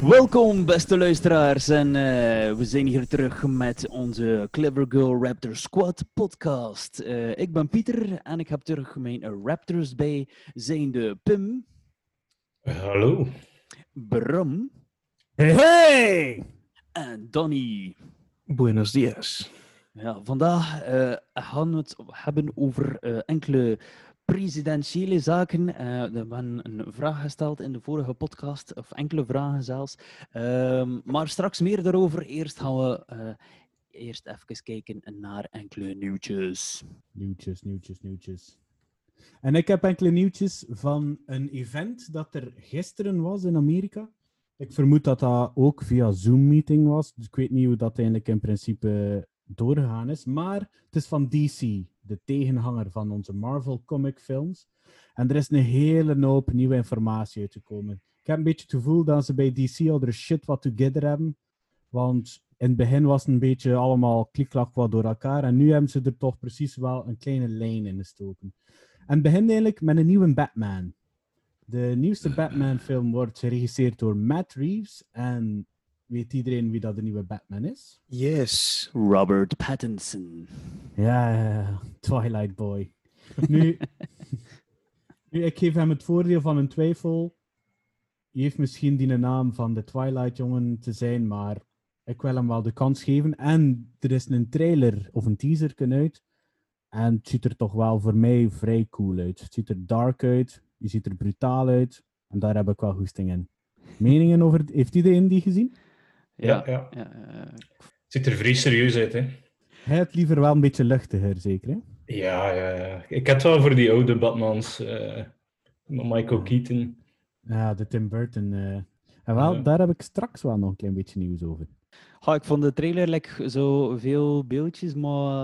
Welkom, beste luisteraars. En eh, we zijn hier terug met onze Clever Girl Raptor Squad podcast. Eh, ik ben Pieter en ik heb terug mijn Raptors bij, zijn de Pim, Hallo. Bram Hey, hey! en Donny. Buenos dias. Ja, vandaag eh, gaan we het hebben over eh, enkele presidentiële zaken. Eh, we hebben een vraag gesteld in de vorige podcast, of enkele vragen zelfs. Ehm, maar straks meer daarover. Eerst gaan we eh, eerst even kijken naar enkele nieuwtjes. Nieuwtjes, nieuwtjes, nieuwtjes. En ik heb enkele nieuwtjes van een event dat er gisteren was in Amerika. Ik vermoed dat dat ook via Zoom-meeting was. Dus ik weet niet hoe dat eigenlijk in principe doorgegaan is. Maar het is van DC, de tegenhanger van onze Marvel comic films. En er is een hele hoop nieuwe informatie uitgekomen. Ik heb een beetje het gevoel dat ze bij DC al de shit wat together hebben. Want in het begin was het een beetje allemaal klikklak wat door elkaar. En nu hebben ze er toch precies wel een kleine lijn in gestoken. En het begint eigenlijk met een nieuwe Batman. De nieuwste Batman-film wordt geregisseerd door Matt Reeves. En weet iedereen wie dat de nieuwe Batman is? Yes. Robert Pattinson. Ja, ja, ja. Twilight Boy. Nu, nu, ik geef hem het voordeel van een twijfel. Hij heeft misschien die naam van de Twilight-jongen te zijn, maar ik wil hem wel de kans geven. En er is een trailer of een teaser uit. En het ziet er toch wel voor mij vrij cool uit. Het ziet er dark uit, je ziet er brutaal uit. En daar heb ik wel goesting in. Meningen over... Heeft iedereen die gezien? Ja, ja. ja, Ziet er vrij serieus uit, hè? Hij het liever wel een beetje luchtiger, zeker, hè? Ja, ja, ja. Ik het wel voor die oude Batmans. eh, Michael Keaton. Ja, de Tim Burton. eh. En wel, Ja. daar heb ik straks wel nog een klein beetje nieuws over. Ha, ik vond de trailer like, zo veel beeldjes, maar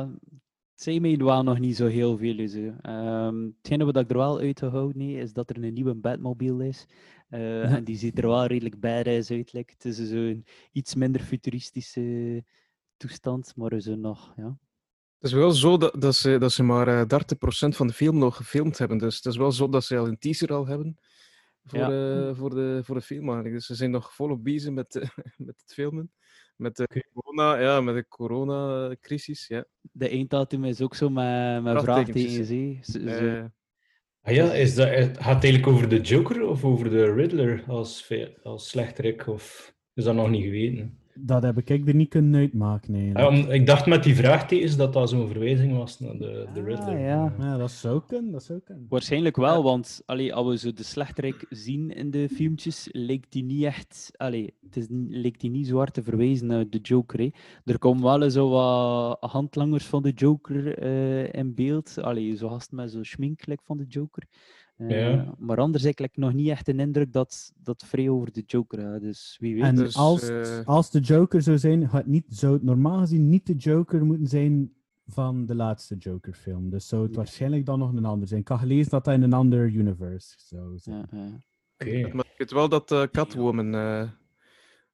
het zei mij wel nog niet zo heel veel. Zo. Ehm hetgene wat ik er wel uit gehouden heb, is dat er een nieuwe Batmobile is. Eh, En die ziet er wel redelijk badass uit. like. Het is zo'n iets minder futuristische toestand, maar zo nog, ja. Het is wel zo dat, dat, ze, dat ze maar eh 30% van de film nog gefilmd hebben. Dus het is wel zo dat ze al een teaser al hebben voor, Ja. eh, voor, de, voor de film eigenlijk. Dus ze zijn nog volop bezig met, eh, met het filmen. Met de corona, ja, met de coronacrisis, ja. De einddatum is ook zo met, met Vraagtekens, vraagtekens. hè. Eh, Ah ja, is dat, het gaat het eigenlijk over de Joker of over de Riddler als, als slechterik? Of is dat nog niet geweten? Dat heb ik er niet kunnen uitmaken, nee. Om- ik dacht met die vraagtekens dat dat zo'n verwijzing was naar de, de Ah, Riddler. ja. Ja, dat zou kunnen, dat zou kunnen. Waarschijnlijk wel, want allee, als we zo de slechterik zien in de filmpjes, lijkt die niet echt, allee, het is, lijkt die niet zo hard te verwijzen naar de Joker. Hè. Er komen wel zo wat handlangers van de Joker eh, in beeld, allee, zo gast met zo'n schmink like van de Joker. Eh, Ja. Maar anders heb ik nog niet echt een indruk dat dat vrij over de Joker gaat, dus wie weet. En Dus, als, eh, als de Joker zou zijn, gaat niet, zou het normaal gezien niet de Joker moeten zijn van de laatste Joker-film. Dus zou het waarschijnlijk dan nog een ander zijn. Ik had gelezen dat dat in een ander universe zou zijn. Ja. Maar ik weet wel dat eh, Catwoman eh,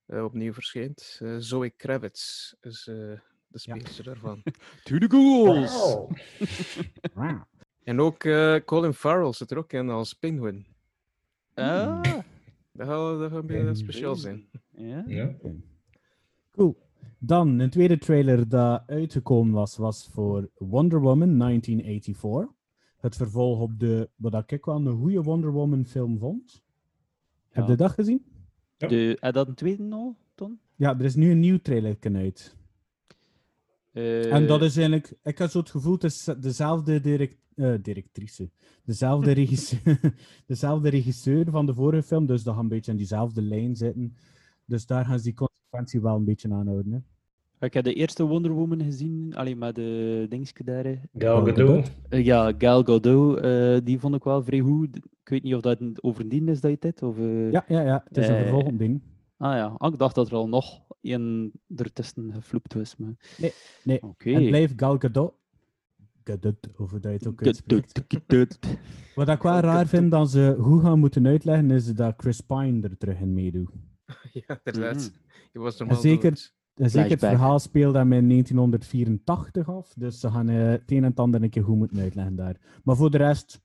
eh, opnieuw verschijnt. Eh, Zoe Kravitz is eh, de speelster daarvan. To the Googles! Wauw. Wauw. En ook eh, Colin Farrell zit er ook in als Penguin. Ah, Dat gaat, weer Penguin. speciaal zijn. ja. Ja. Cool. Dan, een tweede trailer dat uitgekomen was, was voor Wonder Woman 1984. Het vervolg op de, wat ik wel een goede Wonder Woman film vond. Heb Ja. je dat gezien? De, had dat een tweede al, Ton? Ja, er is nu een nieuw trailer uit. En dat Eh, is eigenlijk, ik had zo het gevoel, het is dezelfde direct, eh, directrice, dezelfde regisseur, dezelfde regisseur van de vorige film, dus dat gaat een beetje in diezelfde lijn zitten. Dus daar gaan ze die consequentie wel een beetje aanhouden. Hè. Ik heb de eerste Wonder Woman gezien, alleen maar de dingetje daar. hè. Gal Gadot. Eh, ja, Gal Gadot, eh, die vond ik wel vrij goed. Ik weet niet of dat overdien is dat je dit, of... Ja, ja, ja, het is een vervolg op ding. Ah ja, ah, ik dacht dat er al nog één ertussen gefloept was. Maar... Nee, Oké. Het blijft Gal Gadot. Gadot, of hoe dat je het ook. Wat ik wel raar vind dat ze goed gaan moeten uitleggen, is dat Chris Pine er terug in meedoet. ja, inderdaad. Je was normaal zeker- Zeker het verhaal speelt hem in 1984 af, dus ze gaan eh, het een en het ander een keer goed moeten uitleggen daar. Maar voor de rest,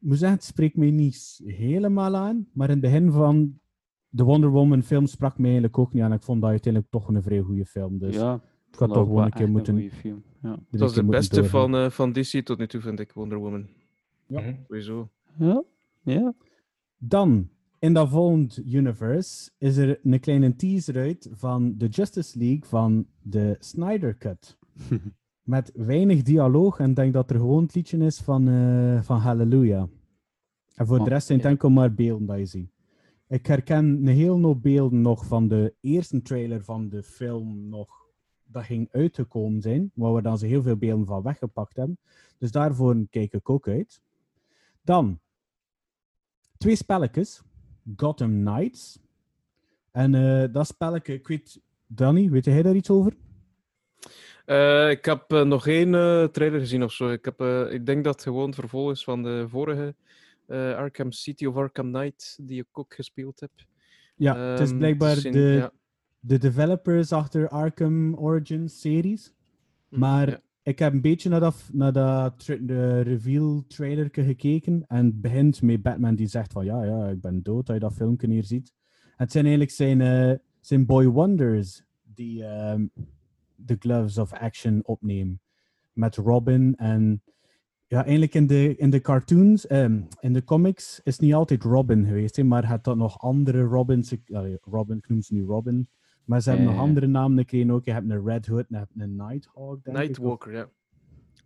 ik moet zeggen, het spreekt mij niet helemaal aan, maar in het begin van de Wonder Woman film sprak mij eigenlijk ook niet aan. Ik vond dat uiteindelijk toch een vrij goede film, dus ja, ik had toch gewoon een keer moeten... film. Ja. Het was de beste van, eh, van DC tot nu toe, vind ik, Wonder Woman. Mhm. Sowieso. Ja, ja. Dan, in dat volgende universe, is er een kleine teaser uit van de Justice League van de Snyder Cut. Met weinig dialoog en ik denk dat er gewoon het liedje is van, eh, van Hallelujah. En voor Oh, de rest zijn het ja. enkel maar beelden dat je ziet. Ik herken een heel hoop beelden nog van de eerste trailer van de film nog dat ging uitgekomen zijn, waar we dan ze heel veel beelden van weggepakt hebben. Dus daarvoor kijk ik ook uit. Dan twee spelletjes. Gotham Knights. En eh, dat spelletje, ik weet, Danny, weet jij daar iets over? Eh, ik heb eh, nog geen trailer gezien of zo. Ik, heb, ik denk dat het gewoon het vervolg is van de vorige Arkham City of Arkham Knight, die ik ook gespeeld heb. Ja, het is Ehm, blijkbaar dus de. De developers achter Arkham Origins series. Hm, Maar ja. ik heb een beetje naar dat, naar dat de reveal trailer gekeken. En het begint met Batman die zegt van ja, ja, ik ben dood, dat je dat filmpje hier ziet. Het zijn eigenlijk zijn, eh, zijn Boy Wonders die ehm, de Gloves of Action opnemen. Met Robin en ja, eigenlijk in de, in de cartoons, ehm, in de comics is niet altijd Robin geweest, hè, maar het had nog andere Robins. ik- Robin, ik noem ze nu Robin. Maar ze hebben Ja, nog ja. andere namen gekregen ook. Je hebt een Red Hood en je hebt een Nighthawk, denk ik. of- Nightwalker, ja.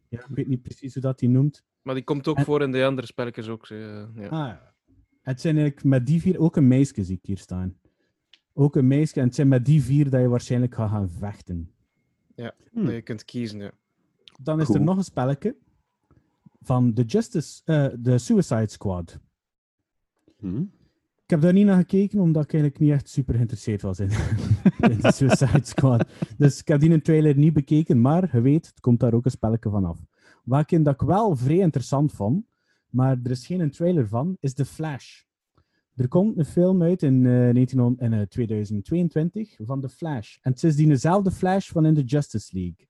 ja, ik weet niet precies hoe dat die noemt. Maar die komt ook En- voor in de andere spelletjes ook. eh, ja. Ah, ja. Het zijn eigenlijk met die vier ook een meisje zie ik hier staan. Ook een meisje. En het zijn met die vier dat je waarschijnlijk gaat gaan vechten. Hm. Dat je kunt kiezen, ja. Dan is er nog een spelletje van de Justice, eh, de Suicide Squad. Hm. Ik heb daar niet naar gekeken, omdat ik eigenlijk niet echt super geïnteresseerd was in, in de Suicide Squad. Dus ik heb die in trailer niet bekeken, maar je weet, het komt daar ook een spelletje van af. Wat ik dat ik wel vrij interessant vond, maar er is geen trailer van, is The Flash. Er komt een film uit in, eh, 1900 in, eh, 2022 van The Flash. En het is die dezelfde Flash van in de Justice League.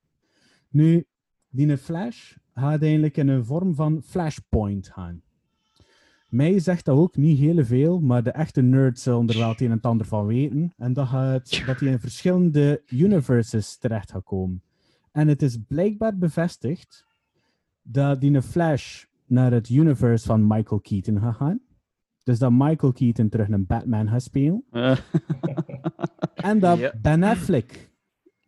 Nu, die Flash gaat eigenlijk in een vorm van Flashpoint gaan. Mij zegt dat ook niet heel veel, maar de echte nerds zullen er wel het een en het ander van weten. En dat, gaat, dat hij in verschillende universes terecht gaat komen. En het is blijkbaar bevestigd dat die Flash naar het universe van Michael Keaton gaat gaan. Dus dat Michael Keaton terug een Batman gaat spelen. Eh, En dat. Ben Affleck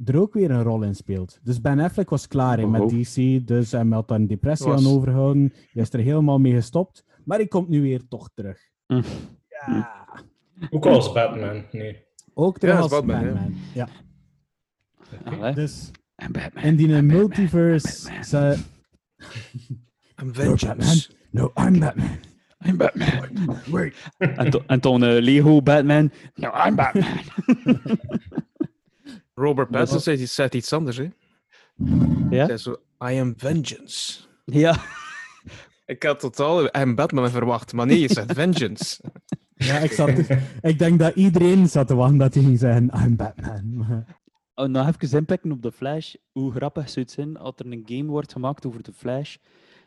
er ook weer een rol in speelt. Dus Ben Affleck was klaar hè, met. DC, dus hij had daar een depressie Was- aan overgehouden. Hij is er helemaal mee gestopt, maar hij komt nu weer toch terug. Hm. Ja, Ook als Batman, nee. ook terug Ja, als als Batman. Batman, ja. Ja. allee. Dus En Batman. in die en Batman, multiverse... Batman. ze- I'm vengeance. No, I'm Batman. I'm Batman. En, to- en toen Lego Batman. No, I'm Batman. Robert Pattinson zei, iets- zei iets anders, hè? Ja? Hij zei zo, I am vengeance. Ja. Ik had totaal I am Batman verwacht, maar nee, je zegt vengeance. Ja, ik, zat, ik denk dat iedereen zat te wachten dat hij ging zeggen, I'm Batman. Oh, nog even inpikken op de Flash. Hoe grappig zou het zijn als er een game wordt gemaakt over de Flash.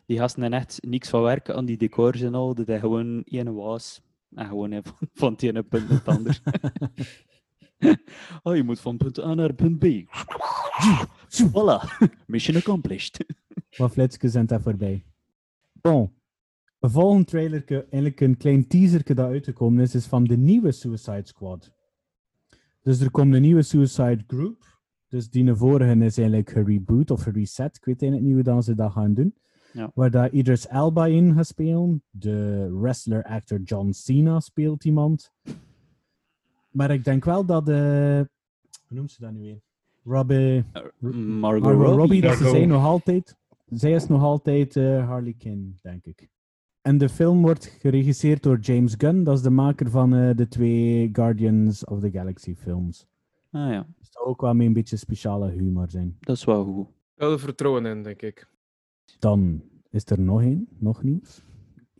Die gasten hebben echt niks van werken aan die decors en al. Dat hij gewoon één was. En gewoon van, van het ene punt naar het ander. oh, je moet van punt A naar punt B. Voilà. Mission accomplished. Wat zijn daar voorbij. Bon. Een volgende trailer, eigenlijk een klein teaser dat uitgekomen is, is van de nieuwe Suicide Squad. Dus er komt een nieuwe Suicide Group. Dus die vorige is eigenlijk gereboot of gereset. Ik weet eigenlijk niet hoe dan ze dat gaan doen. Ja. Waar daar Idris Elba in gaat spelen. De wrestler-actor John Cena speelt iemand. Maar ik denk wel dat... eh hoe noemt ze dat nu weer? Robbie... Margot, Margot Robbie, Robbie. dat ze nog altijd. Zij is nog altijd eh, Harley Quinn, denk ik. En de film wordt geregisseerd door James Gunn, dat is de maker van eh, de twee Guardians of the Galaxy films. Ah ja, Dus dat ook wel met een beetje speciale humor zijn. dat is wel goed. Er vertrouwen in, denk ik. Dan is er nog één, nog nieuws.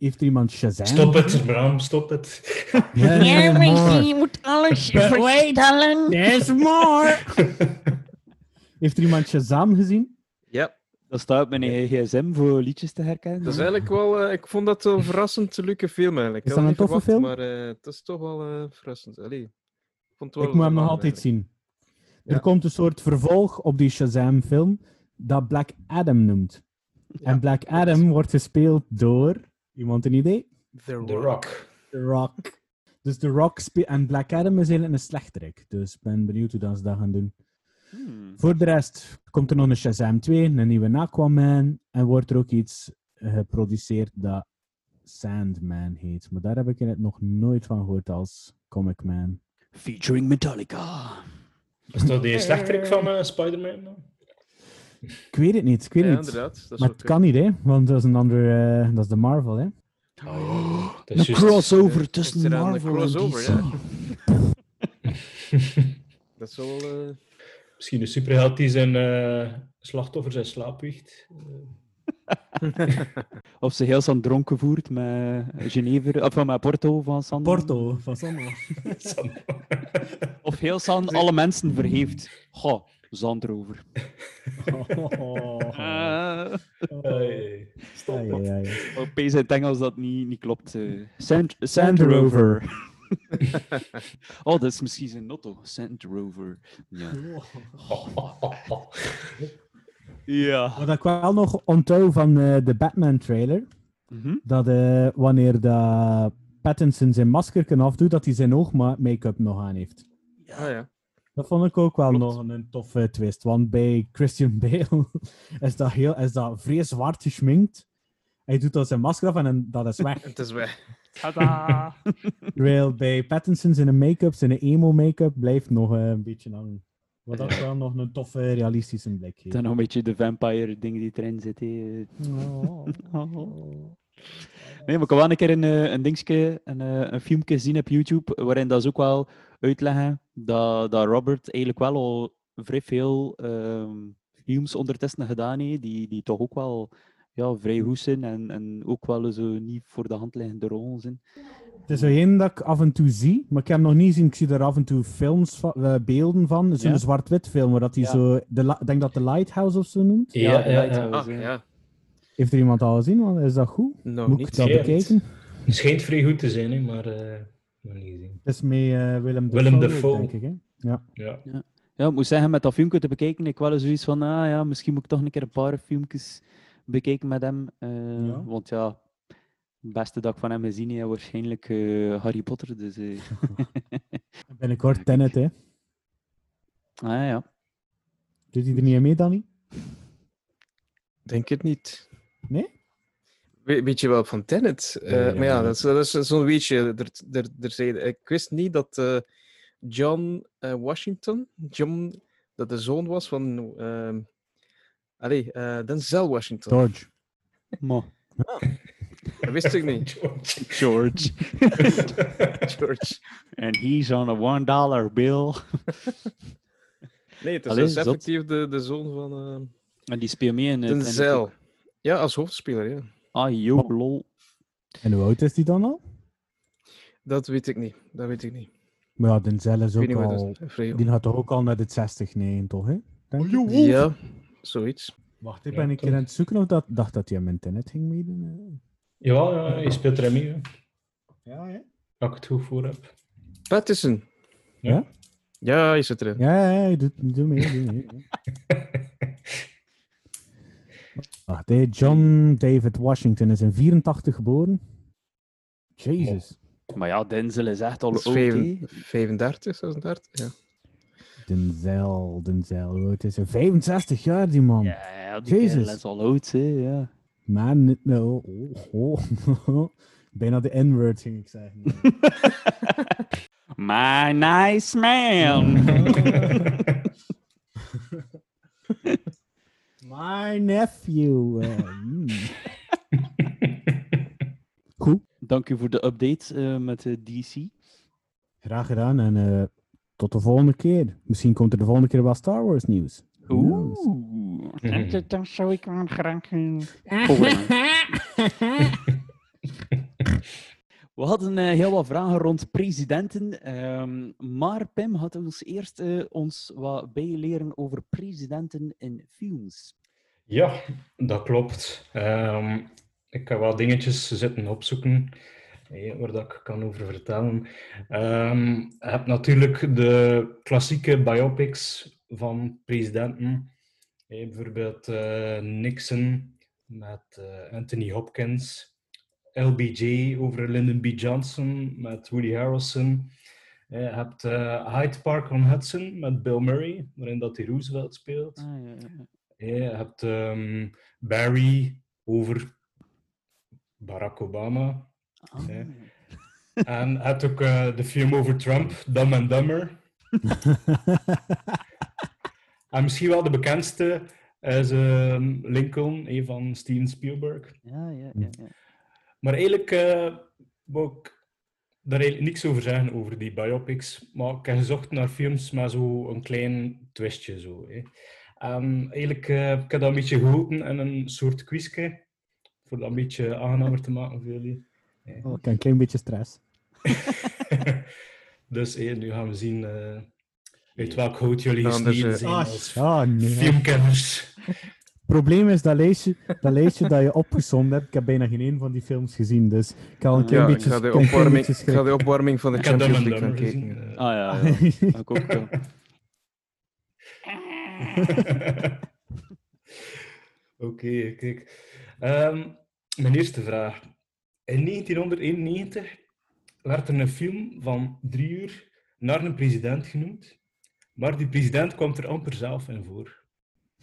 Heeft er iemand Shazam? Stop het, Bram, stop het. Maar je moet alles vertellen. There's more! Heeft er iemand Shazam gezien? Ja, Dat staat op mijn gsm voor liedjes te herkennen. dat is eigenlijk wel... eh, ik vond dat een verrassend leuke film eigenlijk. Is Ik dat een toffe verwacht, film? Maar eh, het is toch wel eh, verrassend. Allee, ik vond het wel Ik moet hem nog altijd zien. Er komt een soort vervolg op die Shazam-film dat Black Adam noemt. En Black Adam wordt gespeeld door... Iemand een idee? The The Rock. The Rock. Dus The Rock. En Black Adam is eigenlijk een slechterik. Dus ik ben benieuwd hoe dat ze dat gaan doen. Hmm. Voor de rest komt er nog een Shazam 2, een nieuwe Aquaman. En wordt er ook iets geproduceerd dat Sandman heet. Maar daar heb ik het nog nooit van gehoord als Comic Man. Featuring Metallica. Is dat die slechterik van eh, Spider-Man? dan? Ik weet het niet, ik weet Ja, het niet. inderdaad. Dat is Maar het kan niet, hè? Want dat is een andere... eh, dat is de Marvel, hè? Oh, dat Een is juist- crossover Is tussen de Marvel crossover, en DC. ja. Dat is wel... eh, Misschien een superheld die zijn eh, slachtoffers in slaap wiegt. Of ze heel San dronken voert met Genever, of met Porto van San. Porto, van Sander. Of heel San alle mensen verheeft. Goh, Zandrover. Oh. Uh, Hey. Ja, ja, ja, ja. Opeens in het Engels dat niet, niet klopt. eh. Sand, Sand Sand Rover. Rover. oh, dat is misschien zijn notto. Sand Rover. Ja. ja. Wat ik wel nog onthoud van eh, de Batman-trailer, Mhm. dat eh, wanneer de Pattinson zijn masker kan afdoet, dat hij zijn oog-make-up nog aan heeft. Ah ja. Dat vond ik ook wel Klopt. nog een toffe twist. Want bij Christian Bale is dat, heel, is dat vrij zwart geschminkt. Hij doet dan zijn masker af en dat is weg. Het is weg. Tada! Terwijl bij Pattinson zijn make-up, zijn emo-make-up, blijft nog eh, een beetje hangen. Wat dat wel nog een toffe, realistische blik geeft. Dan nog een beetje de vampire ding die erin zit. hè. Oh. Nee, maar ik heb wel een keer een, eh, een dingetje, een, eh, een filmpje gezien op YouTube, waarin dat ze ook wel uitleggen dat, dat Robert eigenlijk wel al vrij veel ehm, films ondertussen gedaan heeft, die, die toch ook wel ja, vrij goed zijn en, en ook wel zo niet voor de hand liggende rollen zijn. Het is zo één dat ik af en toe zie, maar ik heb hem nog niet gezien. Ik zie er af en toe films van, eh, beelden van. Zo'n Ja? zwart-wit film, waar dat hij Ja. zo... De, denk dat de Lighthouse of zo noemt. Ja, ja, de ja. Lighthouse, Ah, ja. ja. Heeft er iemand al gezien? Want Is dat goed? Nog Moet ik dat bekijken? Het schijnt vrij goed te zijn, hè, maar eh, niet gezien. Het is met eh, Willem Willem Dafoe, denk ik. Hè? Ja. Ja. Ja, ik moet zeggen, met dat filmpje te bekijken, ik wel eens zoiets van, ah ja, misschien moet ik toch een keer een paar filmpjes bekijken met hem. eh, Ja. Want ja, het beste dat ik van hem gezien heb, waarschijnlijk eh, Harry Potter. Dus, eh. Binnenkort Tenet, hè. ah ja. Doet hij er niet aan mee, Danny? Denk het niet. Nee? We- weet je wel van Tenet? Eh, maar ja, dat is, dat is zo'n weetje. Er, er, er zei, ik wist niet dat eh, John eh, Washington, John, dat de zoon was van. ehm allee, eh Denzel Washington. George. Maar, Dat wist ik niet. George. George. And he's on a one dollar bill. Nee, het is Allee, dus effectief de, de zoon van En die speelt mee in het... in het- Denzel. Ja, als hoofdspeler, ja. Ah, yo, lol. En hoe oud is hij dan al? Dat weet ik niet. Dat weet ik niet. Maar ja, Denzel is ook al... dat. Die gaat toch ook al naar de 60 nee, toch? Hè? Denk ik? Ja, zoiets. Wacht, ik ben een keer aan het zoeken of dat dacht dat hij aan mijn Tenet ging meedoen. Ja, ja, je speelt er hè. Ja, ja. Als ik het goed voor heb. Pattison. Ja? Ja, je zit erin. Ja, ja, ja, doe, doe mee. Doe mee. Wacht, hè, John David Washington is in 84 geboren. Jezus. Maar ja, Denzel is echt al oud, vijven- hè. 35, 36. Ja. Denzel, Denzel, hoe oud is hij? 65 jaar, die man. Ja, ja, die Jezus. is al oud, hè, ja. Man, niet- no. Oh, oh. Bijna de N-word ging ik zeggen. My nice man. My nephew. eh, mm. Goed, Dank u voor de update eh, met de DC. graag gedaan en eh, tot de volgende keer. Misschien komt er de volgende keer wel Star Wars nieuws. Oeh. Dat, dat zou ik wel graag eh, horen. We hadden eh, heel wat vragen rond presidenten, ehm, maar Pim had ons eerst eh, ons wat bijleren over presidenten in films. Ja, dat klopt. Ehm, ik heb wat dingetjes zitten opzoeken waar dat ik kan over vertellen. Ehm, je hebt natuurlijk de klassieke biopics van presidenten. Bijvoorbeeld eh, Nixon met eh, Anthony Hopkins. LBJ over Lyndon B. Johnson met Woody Harrelson. Je hebt eh, Hyde Park on Hudson met Bill Murray, waarin dat hij Roosevelt speelt. Ah, ja. Ja, je hebt ehm, Barry over Barack Obama. Ja. En je hebt ook eh, de film over Trump, Dumb and Dumber. en misschien wel de bekendste is ehm, Lincoln, een van Steven Spielberg. Ja, ja, ja, ja. Maar eigenlijk eh wou ik daar eigenlijk niks over zeggen, over die biopics. Maar ik heb gezocht naar films met zo een klein twistje. Zo, hè. En eigenlijk eh, ik heb dat een beetje geholpen in een soort quizje. Voor dat een beetje aangenamer te maken voor jullie. Oh, ik heb een klein beetje stress. dus hé, nu gaan we zien eh, uit welk hout jullie dus, gesneden eh, zijn Ah, als ah, nee. filmkenners. probleem is dat lijstje, dat lijstje dat je opgezond hebt. Ik heb bijna geen één van die films gezien, dus ik ga een klein Ja, ik beetje, ga de opwarming, ik ga de opwarming van de Ik Champions League gaan kijken. Ah ja, ja. Ik ook wel. Oké, kijk. Ehm, mijn eerste vraag. In 1991 werd er een film van drie uur naar een president genoemd, maar die president kwam er amper zelf in voor.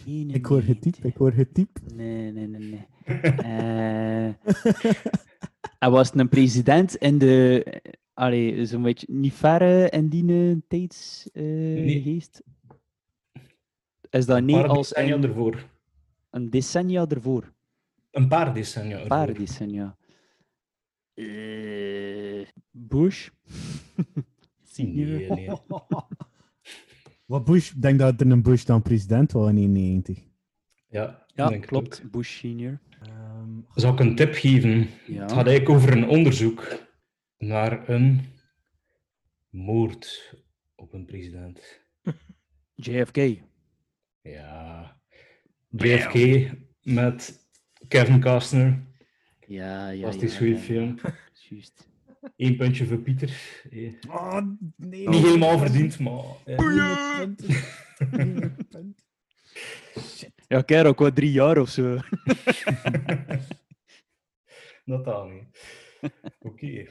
Nee, nee, Ik hoor nee. getiep, ik hoor getiep. Nee, nee, nee, nee. Eh, hij was een president in de... eh, Allee, zo'n beetje niet verre in die eh, tijdsgeest. Is dat Een niet paar als decennia in ervoor. een decennia ervoor? Een paar decennia Een ervoor. paar decennia. Eh, Bush? Senior? Nee, nee. Wat Bush, ik denk dat er een Bush dan president was in 91. Ja, Ja, klopt. ook. Bush senior. Ehm, Zal ik een tip geven? Ja. Het gaat eigenlijk over een onderzoek naar een moord op een president. JFK. Ja. JFK met Kevin Costner. Ja, ja, Fantastisch ja, goede ja, film. Juist. Eén puntje voor Pieter. Eh, Oh, nee. Niet helemaal verdiend, maar... eh, Ja, kijk, ook wel drie jaar of zo. dat dan niet. Oké.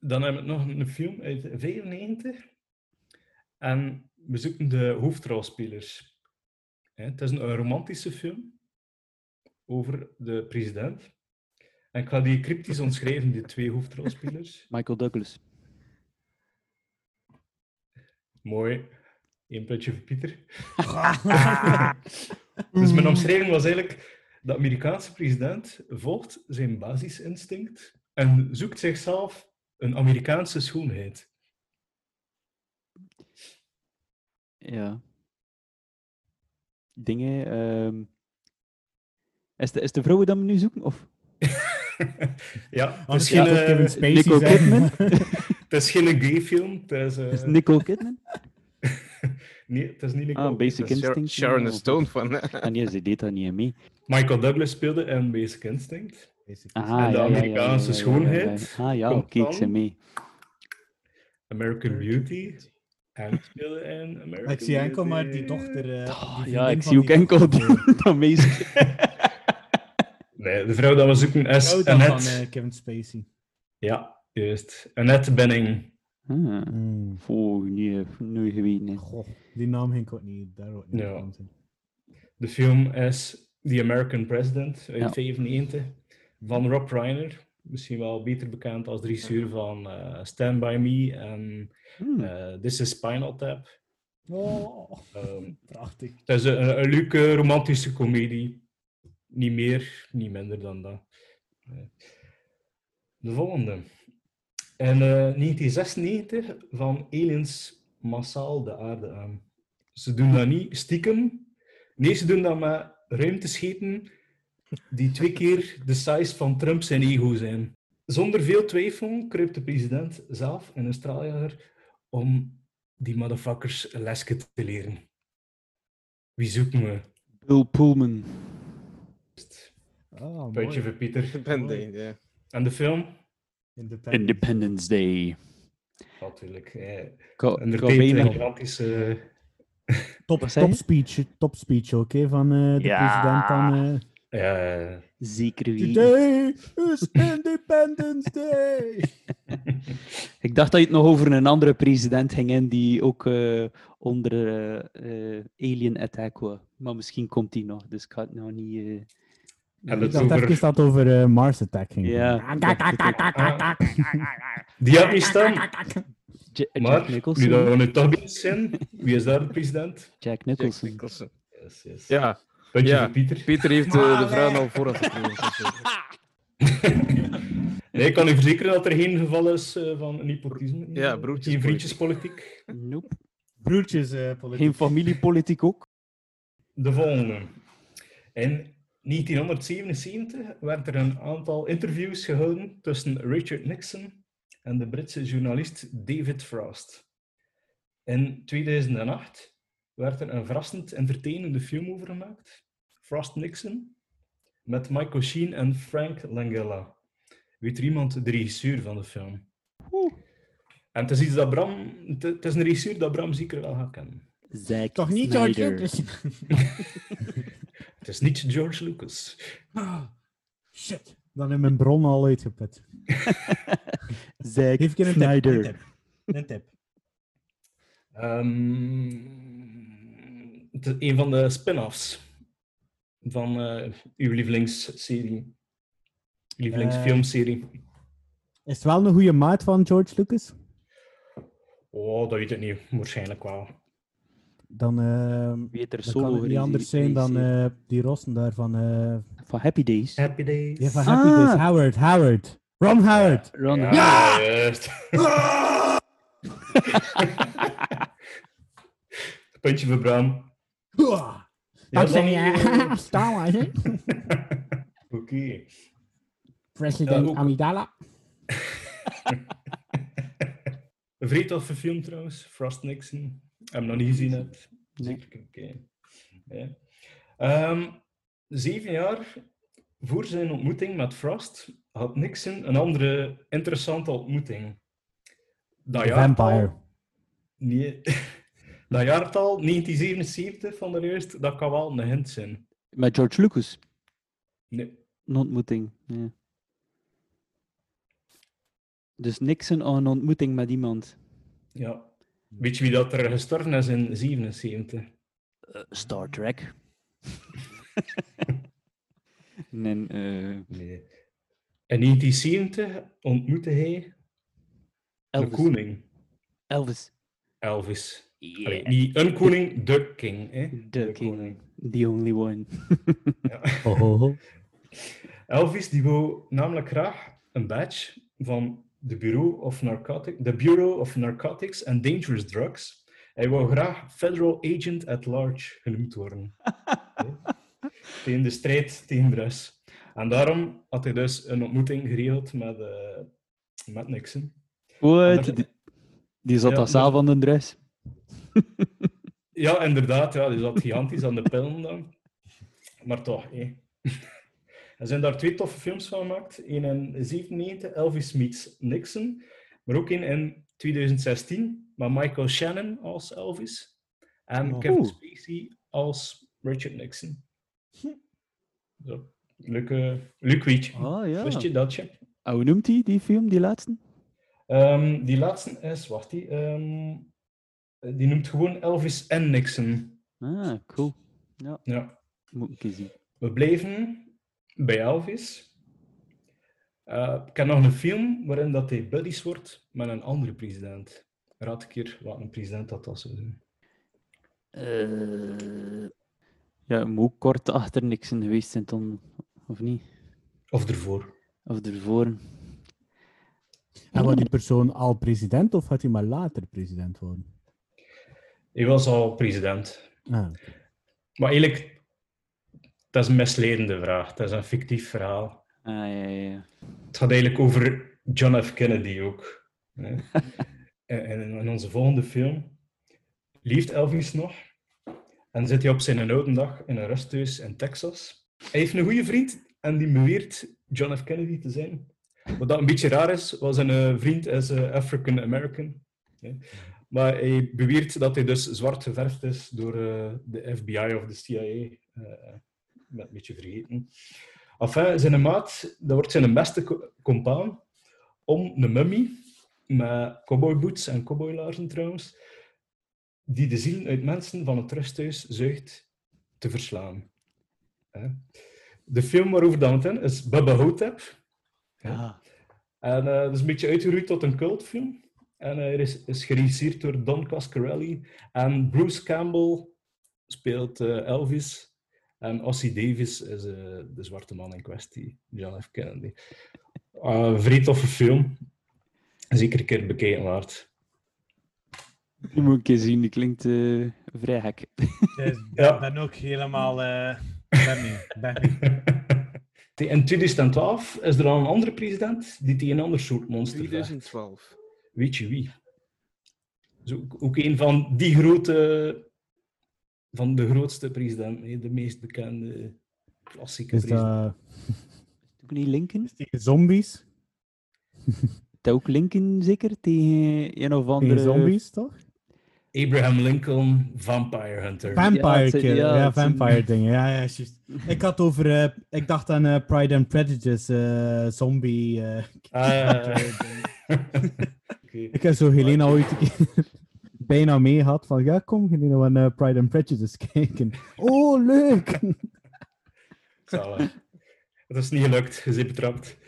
Dan hebben we nog een film uit 95. En we zoeken de hoofdrolspelers. Hè, Het is een, een romantische film over de president. En ik ga die cryptisch omschrijven, die twee hoofdrolspelers. Michael Douglas. Mooi. Eén puntje voor Pieter. dus mijn omschrijving was eigenlijk... De Amerikaanse president volgt zijn basisinstinct en zoekt zichzelf een Amerikaanse schoonheid. Ja. Dingen. ehm Is, de, is de vrouw dat we nu zoeken? Of? ja, eh, Kevin Spacey Nicole zijn. Kidman? het is geen gay film. Het is, eh, Is het Nicole Kidman? nee, het is niet Nicole Ah, Basic Instinct. Sharon ja, Stone van. Ah nee, ze deed dat niet mee. Michael Douglas speelde in Basic Instinct. Ah, En de ja, ja, ja, Amerikaanse ja, ja, ja, ja, ja. schoonheid Ah ja, oké, ik ze mee. American Beauty. En speelde in American Ik zie enkel maar die dochter. die ja, ik zie ook die enkel dat, meisje. Nee, de vrouw dat we zoeken is Vrouw dan van Annette. eh, Kevin Spacey. Ja, juist. Annette Benning. Ah, Mm. oh, nee, nooit geweten. Goh, die naam ging ik ook niet. Daar ook niet Ja. De film is The American President uit Ja. 95 van Rob Reiner. Misschien wel beter bekend als de regisseur van eh, Stand By Me en Hmm. eh, This is Spinal Tap. Oh, Ehm, prachtig. het is een, een leuke romantische komedie. Niet meer, niet minder dan dat. Eh, De volgende. In eh, 1996 van aliens massaal de aarde aan. Ze doen dat niet stiekem. Nee, ze doen dat met ruimtescheten die twee keer de size van Trump zijn ego zijn. Zonder veel twijfel kruipt de president zelf in een straaljager om die motherfuckers een lesje te leren. Wie zoeken we? Bill Pullman. Ah, Puntje mooi. voor Pieter. Independent, ja. En de film? Independence Day. Natuurlijk. Eh, een gigantische... Top, speech, top speech ook, van eh, de Ja. president dan. eh, Ja, Zeker wie. Today is Independence Day. Ik dacht dat je het nog over een andere president ging in die ook eh, onder eh, eh, Alien Attack was. Maar misschien komt die nog, dus ik ga het nog niet... eh, En Ik het over- dat over eh, Mars Attack ging. Ja. Die had niet staan. Ja- Jack nu Nicholson. dat we nu toch bezig zijn, wie is daar de president? Jack Jack Nicholson. Nicholson. Yes, yes. Ja, Puntje Ja. voor Pieter. Pieter heeft eh, de vraag al vooraf gekregen. Nee, ik kan u verzekeren dat er geen geval is eh, van hypocrisie. Ja, broertjespolitiek. Geen vriendjespolitiek. Nope. Broertjes eh, politiek. Geen familiepolitiek ook. De volgende. In 1977 werd er een aantal interviews gehouden tussen Richard Nixon en de Britse journalist David Frost. In 2008 werd er een verrassend entertainende film over gemaakt, Frost Nixon, met Michael Sheen en Frank Langella. Weet er iemand de regisseur van de film? En het is iets dat Bram... Het is een regisseur dat Bram zeker wel gaat kennen. Zack Toch niet George Snyder. Lucas? Het is niet George Lucas. Ah, Shit. Dan in mijn bron al uitgeput. Zack je een tip. Een Snyder. tip. Een tip. Ehm, het is een van de spin-offs van eh, uw lievelingsserie. Lievelingsfilmserie. Is het wel een goede maat van George Lucas? Oh, dat weet ik niet. Waarschijnlijk wel. Dan, ehm, Wie heeft er dan solo kan het niet anders zijn dan eh, die rossen daar van... eh, Van Happy Days. Happy Days. ja, van Happy Ah. Days. Howard, Howard. Ron Howard. Ron Ja, Howard. juist. Puntje voor Bram. Ja, dan, je. eh, Star Wars, hè? Oké. President ook- Amidala. Een vrij toffe film trouwens, Frost Nixon. Heb hem nog niet gezien. Zeker oké. Ehm, zeven jaar voor zijn ontmoeting met Frost had Nixon een andere interessante ontmoeting. Dat jaartal- Vampire. Nee, dat jaartal, 1977 van de juist, dat kan wel een hint zijn. Met George Lucas. Nee. Een ontmoeting. Ja. Dus Nixon aan een ontmoeting met iemand. Ja. Weet je wie dat er gestorven is in 77? Eh, Star Trek. nee, eh, Nee. In 1970 ontmoette hij de Elvis. koning, Elvis. Elvis. Yeah. Allee, niet een koning, de king. Hè? The king. The only one. Oh, oh, oh. Elvis die wou namelijk graag een badge van de Bureau of Narcotics, de Bureau of Narcotics and Dangerous Drugs. Hij wou graag Federal Agent at Large genoemd worden. Tegen de strijd tegen drugs. En daarom had hij dus een ontmoeting geregeld met, eh, met Nixon. What? dat- Die, die zat Ja, al dat- zelf aan de dress. Ja, inderdaad. Ja, die zat gigantisch aan de pillen dan. Maar toch, hé. Er zijn daar twee toffe films van gemaakt. Eén in 97, Elvis meets Nixon. Maar ook één in 2016, met Michael Shannon als Elvis. En Oh. Kevin. Spacey als Richard Nixon. Zo. Leuk, leuk weetje. Oh ja. Wist je dat, je? Ah, hoe noemt hij die film, die laatste? Ehm, die laatste is, wacht, die, ehm, die noemt gewoon Elvis en Nixon. Ah, cool. Ja. Moet ik eens zien. We blijven bij Elvis. Eh, ik heb nog een film waarin dat hij buddies wordt met een andere president. Raad een keer wat een president dat was. Eh, ja, moet kort achter Nixon geweest zijn dan, of niet? Of ervoor. Of ervoor. En wordt die persoon al president of gaat hij maar later president worden? Hij was al president. Ah, Maar eigenlijk, dat is een misledende vraag. Dat is een fictief verhaal. Ah, ja, ja, ja. Het gaat eigenlijk over John F. Kennedy ook. En in onze volgende film leeft Elvis nog en zit hij op zijn oude dag in een rusthuis in Texas. Hij heeft een goede vriend en die beweert John F. Kennedy te zijn. Wat dat een beetje raar is, want zijn eh, vriend is eh, African American. Maar hij beweert dat hij dus zwart geverfd is door eh, de FBI of de CIA. eh met een beetje vergeten. Enfin, zijn maat, dat wordt zijn beste co- compaan om een mummie met cowboyboots en cowboylaarzen trouwens, die de zielen uit mensen van het rusthuis zuigt, te verslaan. De film waarover dat het is Bubba Hotep. Ah, En eh, dat is een beetje uitgeroeid tot een cultfilm. En hij is, is geregisseerd door Don Coscarelli. En Bruce Campbell speelt eh, Elvis. En Ossie Davis is eh, de zwarte man in kwestie, John F. Kennedy. Uh, een vrij toffe film. Zeker een keer bekijken waard. die moet ik een keer zien, die klinkt eh, vrij gek. Dus Ja. Ik ben ook helemaal... eh ben mee. Ben mee. In 2012 is er al een andere president die tegen een ander soort monster vecht. 2012. Weet je wie? Dus ook, ook een van die grote, van de grootste presidenten, de meest bekende klassieke Is president. dat Ook niet Lincoln? tegen zombies? Dat ook Lincoln zeker tegen een of andere... Tegen zombies, toch? Abraham Lincoln, Vampire Hunter. Vampire Ja, Killer. ja, Ja, vampire dingen. Ja, ja. Ik had over... eh, ik dacht aan eh, Pride and Prejudice, eh, zombie... eh, Ah, Ik heb zo Helena ooit bijna mee gehad van ja, kom Helena, we gaan eh, Pride and Prejudice kijken. Oh, leuk! Zalig. Het is niet gelukt, je bent betrapt.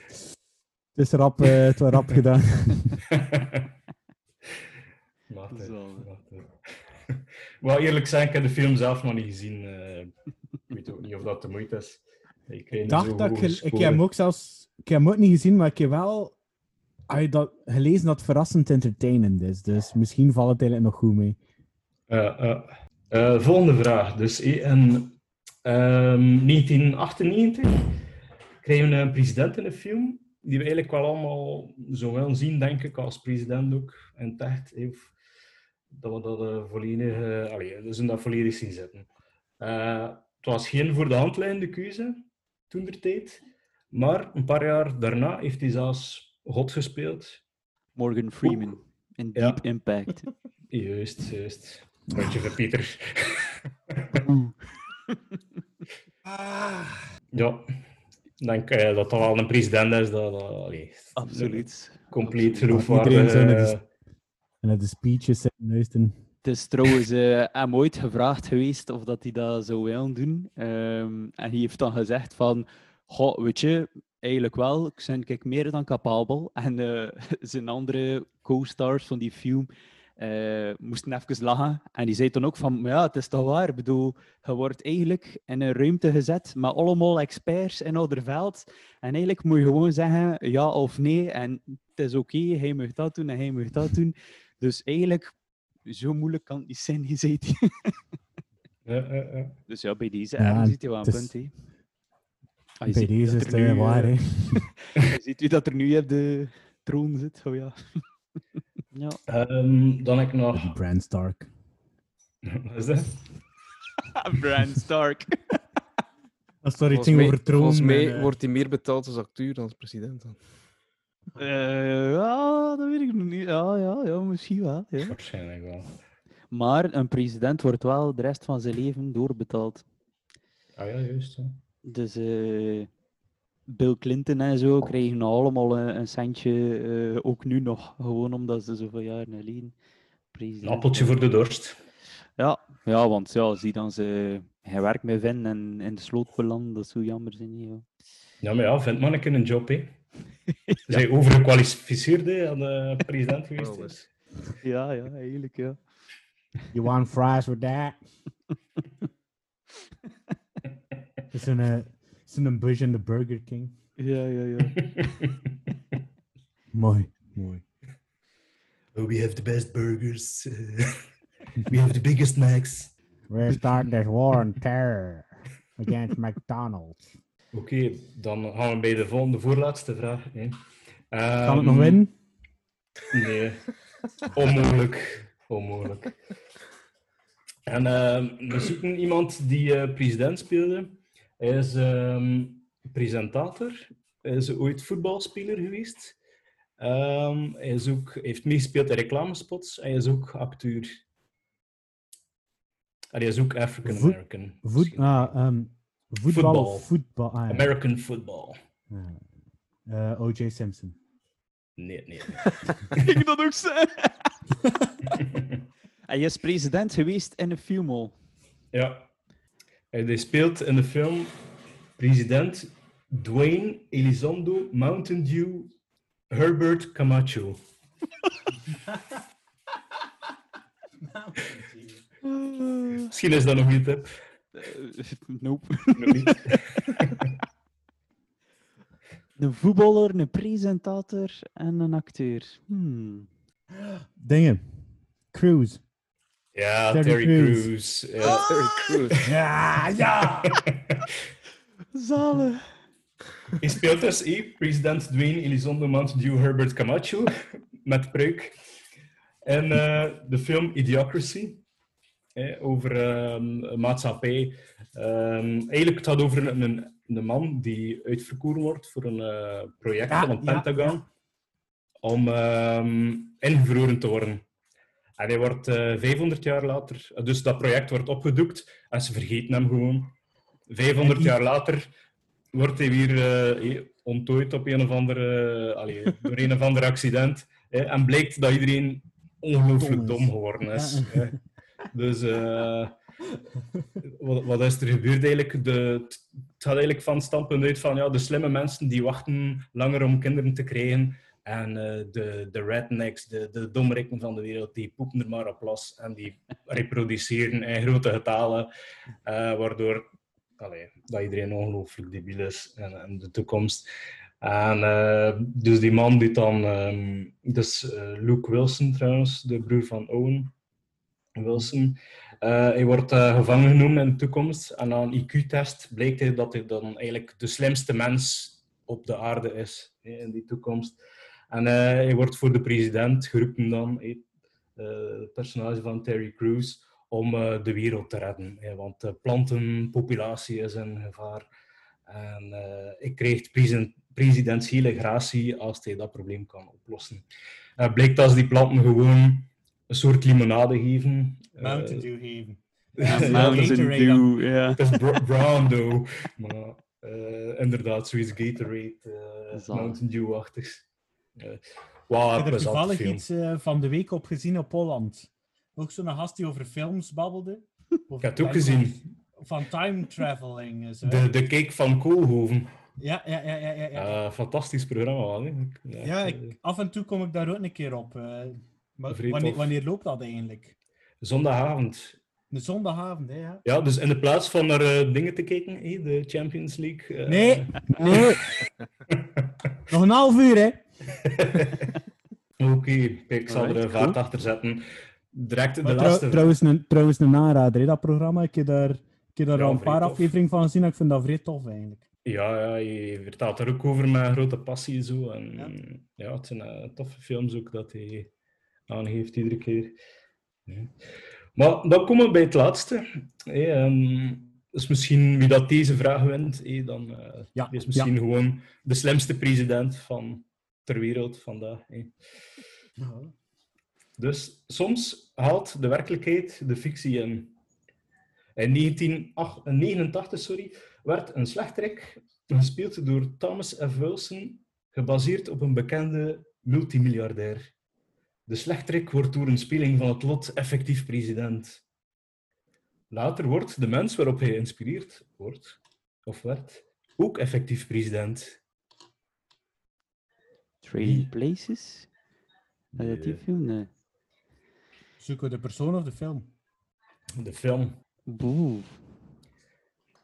Het is rap, eh, het was rap gedaan. Het. Maar eerlijk zijn, ik heb de film zelf nog niet gezien. eh, ik weet ook niet of dat de moeite is. Ik, dacht dat ik, heb hem ook zelfs, ik heb hem ook niet gezien, maar ik heb wel ah, dat, gelezen dat het verrassend entertainend is. Dus misschien valt het eigenlijk nog goed mee. Ja, ja. Eh, volgende vraag. Dus eh, in ehm, 1998 kregen we een president in de film, die we eigenlijk wel allemaal zo wel zien, denk ik, als president ook. En echt heeft dat we dat eh, volledig, eh allee, dus in dat volledig zien zitten. Eh, het was geen voor de hand liggende keuze toen der tijd, maar een paar jaar daarna heeft hij zelfs God gespeeld. Morgan Freeman in Ja. Deep Impact. Juist, juist. Rondje van Pieter. Ja, ik denk eh, dat dat wel een president is dat, dat allee, Absoluut. compleet geloofwaardig eh, de, naar de speeches zitten luisteren. Het is trouwens eh, hem ooit gevraagd geweest of dat hij dat zou willen doen. Ehm, en hij heeft dan gezegd van, goh, weet je, eigenlijk wel, ik ben kijk, meer dan capabel. En eh, zijn andere co-stars van die film eh, moesten even lachen. En die zei dan ook van, "Maar ja, het is toch waar. Ik bedoel, je wordt eigenlijk in een ruimte gezet met allemaal experts in veld. En eigenlijk moet je gewoon zeggen ja of nee. En het is oké, hij mag dat doen en hij mag dat doen. Dus eigenlijk, zo moeilijk kan het niet zijn, je zei hij. ja, ja, ja. Dus ja, bij deze Ja, ziet hij wel een is- punt. hè. Ah, je Bij ziet deze dat is er het nu, waar, eh, hè. Ziet u dat er nu op de troon zit. Oh ja. ja. Ehm, dan heb ik nog... Bran Stark. Wat is dat? Bran Stark. Sorry, het mij, over troon. volgens mij en, eh, wordt hij meer betaald als acteur dan als president. Dan. Eh, ja, dat weet ik nog niet. Ja, ja, ja misschien wel. Ja. Waarschijnlijk wel. Maar een president wordt wel de rest van zijn leven doorbetaald. Ah ja, juist. Ja. Dus eh, Bill Clinton en zo krijgen allemaal een, een centje, eh, ook nu nog, gewoon omdat ze zoveel jaren geleden president Een appeltje voor de dorst. Ja, ja, want ja, zie dan ze geen werk meer vinden en in de sloot belanden, dat zou jammer zijn. Ja. Ja, maar ja, vindt man een job, hè. Zij overgekwalificeerd hè, aan de president geweest. Hè. eens. ja, ja, eigenlijk ja. You want fries with that? Het is een, eh, het is een bush in de Burger King. Ja, ja, ja. Mooi, mooi. Oh, we have the best burgers. we have the biggest Macs. We start this war on terror. against McDonald's. Oké, dan gaan we bij de volgende voorlaatste vraag. Hè. Kan het nog Ehm, winnen? Nee, onmogelijk. Onmogelijk. En ehm, we zoeken iemand die eh, president speelde. Hij is ehm, presentator. Hij is ooit voetbalspeler geweest. Ehm, hij is ook, heeft meegespeeld in reclamespots. Hij is ook acteur. En hij is ook African American. Voet, ah, ehm, voetbal. Voetbal. of Voetbal. Ah, ja. American football. Eh, O.J. Simpson. Nee, nee. Ik dat ook zeggen. Hij is president geweest in een film. Ja. Hij speelt in de film president Dwayne Elizondo Mountain Dew Herbert Camacho. Misschien is dat nog niet, hè? nope. Nog niet. Een voetballer, een presentator en een acteur. Hmm. Dingen. Cruise. Ja, Terry Terry, Crews. Crews. Ja. Terry Crews. Ja, ja! Zalig. Hij speelt dus eh, president Dwayne Elizondo Mountain Dew Herbert Camacho met pruik. En eh, de film Idiocracy eh, over ehm, een maatschappij. Ehm, eigenlijk het gaat over een, een, een man die uitverkoren wordt voor een eh, project Ja, van het ja, Pentagon om ehm, ingevroren te worden. En hij wordt eh 500 jaar later, dus dat project wordt opgedoekt en ze vergeten hem gewoon. 500 En i- jaar later wordt hij weer eh, eh, onttooid op een of andere, allee, door een of ander accident. eh, en blijkt dat iedereen ongelooflijk Dom geworden is. Ja. eh. Dus eh, wat, wat is er gebeurd eigenlijk? De, het gaat eigenlijk van het standpunt uit van ja, de slimme mensen die wachten langer om kinderen te krijgen. En eh, de, de rednecks, de, de domrikken van de wereld, die poepen er maar op los. En die reproduceren in grote getalen. eh, waardoor allee, dat iedereen ongelooflijk debiel is in de toekomst. En eh, dus die man die dan, ehm, dus Luke Wilson trouwens, de broer van Owen Wilson, hij wordt gevangen genomen in de toekomst. En aan een IQ-test blijkt hij dat hij dan eigenlijk de slimste mens op de aarde is in die toekomst. En eh, hij wordt voor de president geroepen dan, hè, eh, het personage van Terry Crews, om eh, de wereld te redden. hè, want de plantenpopulatie is in gevaar. En eh hij krijgt presen- presidentiële gratie als hij dat probleem kan oplossen. Het blijkt als die planten gewoon een soort limonade geven. eh, Mountain Dew geven. Ja, Ja, Mountain. Dew, ja. het is br- brown though. Maar eh, inderdaad, zoiets Gatorade, eh. Mountain Dew-achtigs. Wow, Ik heb er toevallig iets eh, van de week op gezien op Holland. Ook zo'n gast die over films babbelde. Ik heb het ook gezien. Van time traveling. Zo. De, de Cake van Koolhoven. Ja, ja, ja, ja. ja, ja. Eh, fantastisch programma. wel, hè. Ik- ja, eh, ik, af en toe kom ik daar ook een keer op. eh, maar wanneer, loopt dat eigenlijk? Zondagavond. De zondagavond, hè, ja. Ja, dus in de plaats van naar eh, dingen te kijken, de Champions League. eh, Nee, nee. Nog een half uur, hè? Oké, ik zal er een vaart cool. achter zetten. Direct de Maar trouw- laatste. trouwens, een, trouwens een aanrader, hè, dat programma. Ik heb daar, ik heb daar Ja, al een paar afleveringen van gezien en ik vind dat vrij tof eigenlijk. Ja, ja, je vertelt er ook over met grote passie. Zo. En, Ja. ja. het zijn eh, toffe films ook dat hij aangeeft iedere keer. Ja. Maar dan komen we bij het laatste. Hé, ehm, dus misschien wie dat deze vraag wint, dan eh, Ja, is misschien gewoon de slimste president van ter wereld vandaag. hé. Dus soms haalt de werkelijkheid de fictie in. In 1989 sorry, werd een slechterik gespeeld door Thomas F. Wilson, gebaseerd op een bekende multimiljardair. De slechterik wordt door een speling van het lot effectief president. Later wordt de mens waarop hij geïnspireerd wordt, of werd, ook effectief president. Trading Places? Is dat die film? Nee. Zoeken we de persoon of de film? De film. Boe.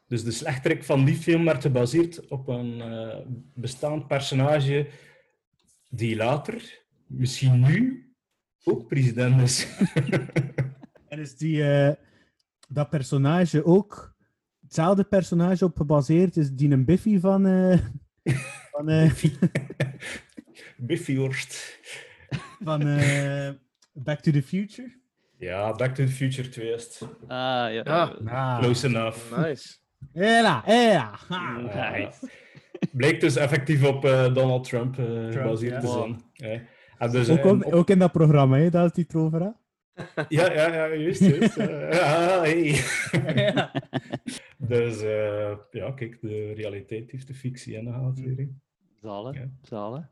Dus de slechterik van die film werd gebaseerd op een eh, bestaand personage die later, misschien nu, ook president is. En is die, eh, dat personage ook hetzelfde personage op gebaseerd is die een Biffy van... eh van, eh, Biffy-worst. van eh, Back to the Future. Ja, Back to the Future 2 is het. Ah, ja. Ja. Ah. Close enough. Nice. Ja, ja. ha. Ja. Bleek dus effectief op eh, Donald Trump eh, gebaseerd te zijn. En dus, Ook, ook, op- ook in dat programma, hè, dat is die had. Ja, ja, ja, juist, juist. Eh, ja, hey. dus eh, ja, kijk, de realiteit heeft de fictie ingehaald weer. hè. Zalen, Ja. zalen.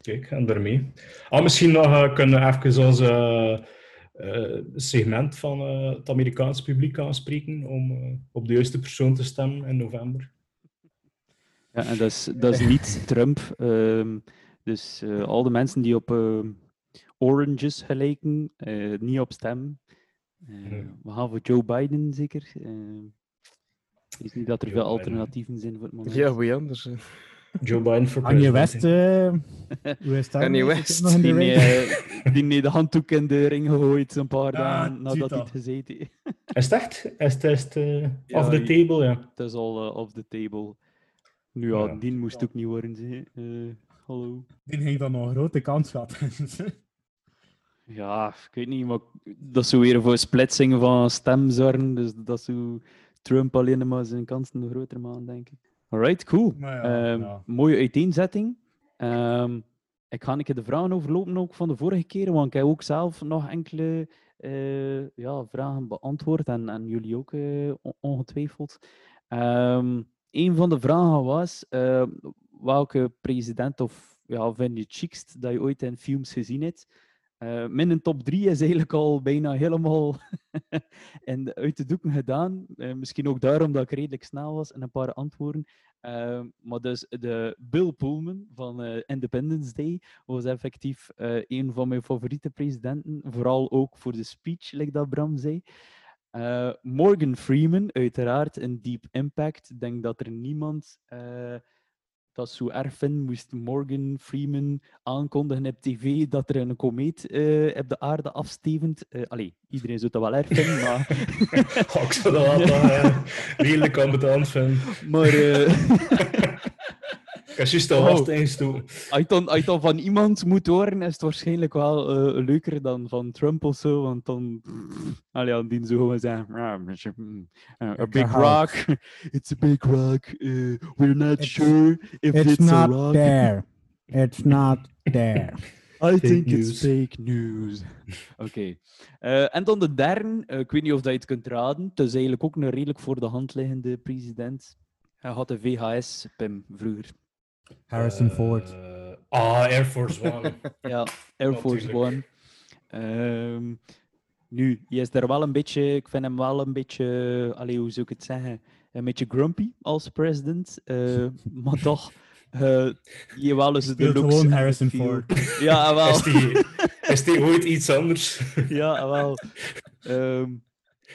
Kijk, en daarmee. Ah, misschien nog eh, kunnen we even als eh, eh, segment van eh, het Amerikaans publiek aanspreken om op de juiste persoon te stemmen in november. Ja, en dat is, dat is niet Trump. ehm, dus eh, al de mensen die op oranges gelijken, eh, niet op stem. Eh, Nee. We gaan voor Joe Biden zeker. Ik weet niet dat er Joe veel Biden. alternatieven zijn voor het moment. Ja, wie anders? Joe Biden voor Kanye president. West, hoe is dat? Kanye Is het West, nog in de Die, eh, die heeft de handdoek in de ring gegooid een paar Ah, dagen nadat hij het gezeten heeft. Is het echt? Is het, is het eh, Ja, off the table, ja. Het is al off the table. Nu ja, Ja. die moest ook niet worden. Zeg. Eh, hallo. Die ging dan nog een grote kans gehad. Ja, ik weet niet, maar dat zou weer voor splitsingen van stem zorgen. Dus dat zou Trump alleen maar zijn kansen groter maken, denk ik. Alright, cool. Ja, Ehm, ja. Mooie uiteenzetting. Ehm, ik ga een keer de vragen overlopen ook van de vorige keer, want ik heb ook zelf nog enkele eh, ja, vragen beantwoord en, en jullie ook eh, on- ongetwijfeld. Ehm een van de vragen was welke president of ja, vind je het chicst dat je ooit in films gezien hebt? Eh mijn top 3 is eigenlijk al bijna helemaal in de, uit de doeken gedaan. Eh, misschien ook daarom dat ik redelijk snel was en een paar antwoorden. Eh, maar dus de Bill Pullman van Independence Day was effectief een van mijn favoriete presidenten. Vooral ook voor de speech, like dat Bram zei. Morgan Freeman, uiteraard, een Deep Impact. Ik denk dat er niemand dat zo erg moest Morgan Freeman aankondigen op tv dat er een komeet eh, op de aarde afstevend. Eh allee, iedereen zou dat wel erg vinden, maar... Oh, ik zou dat wel toch, eh, redelijk vinden. maar eh, heb juist al Oh. vast ingestoken. als je dan, als je dan van iemand moet horen, is het waarschijnlijk wel eh, leuker dan van Trump of zo, want dan... Allee, ja, die zo gewoon zeggen... "Ja, monsieur, mm, uh, a big rock. It's a big rock. uh, we're not It's- sure if It's it's, a not rock. there. It's not there. I think news. it's fake news. Oké. Eh, en dan de derde. eh, ik weet niet of dat je het kunt raden. Het is eigenlijk ook een redelijk voor de hand liggende president. Hij had de VHS, Pim, vroeger. Harrison Eh, Ford. Ah, Air Force One. Ja, Air Force. One. Ehm, nu, hij is daar wel een beetje... Ik vind hem wel een beetje... Allee, hoe zou ik het zeggen? Een beetje grumpy als president. eh, maar toch... eh je wel eens de looks gewoon Harrison feel. Ford. Ja, wel. Is die, is die ooit iets anders? Ja, wel. Ehm,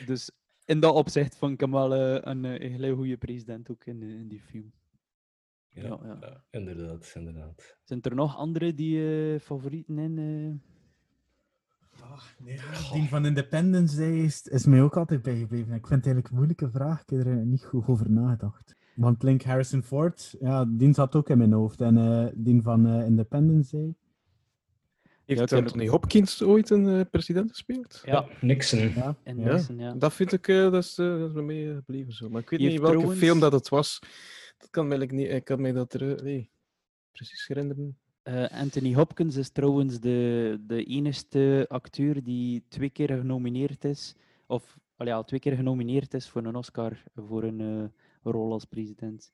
dus in dat opzicht vond ik hem wel een, eh, een hele goede president ook in, in die film. Ja, Ja, ja. ja, inderdaad, inderdaad. Zijn er nog andere die eh, favorieten in? eh? Nee, die van Independence Day is, is mij ook altijd bijgebleven. Ik vind het eigenlijk een moeilijke vraag. Ik heb er niet goed over nagedacht. Want Link Harrison Ford, ja, die zat ook in mijn hoofd. En eh, die van eh, Independence Day. Heeft vind Anthony Hopkins ooit een eh, president gespeeld? Ja, Nixon. Ja, Ja. Nixon, ja. Dat vind ik, eh, dat is, eh, dat is eh, gebleven zo. Maar ik weet niet welke trouwens- film dat het was. Dat kan mij, niet, ik kan mij dat er, nee, precies herinneren. Eh, Anthony Hopkins is trouwens de, de enige acteur die twee keer genomineerd is, of al ja, twee keer genomineerd is voor een Oscar voor een eh, rol als president.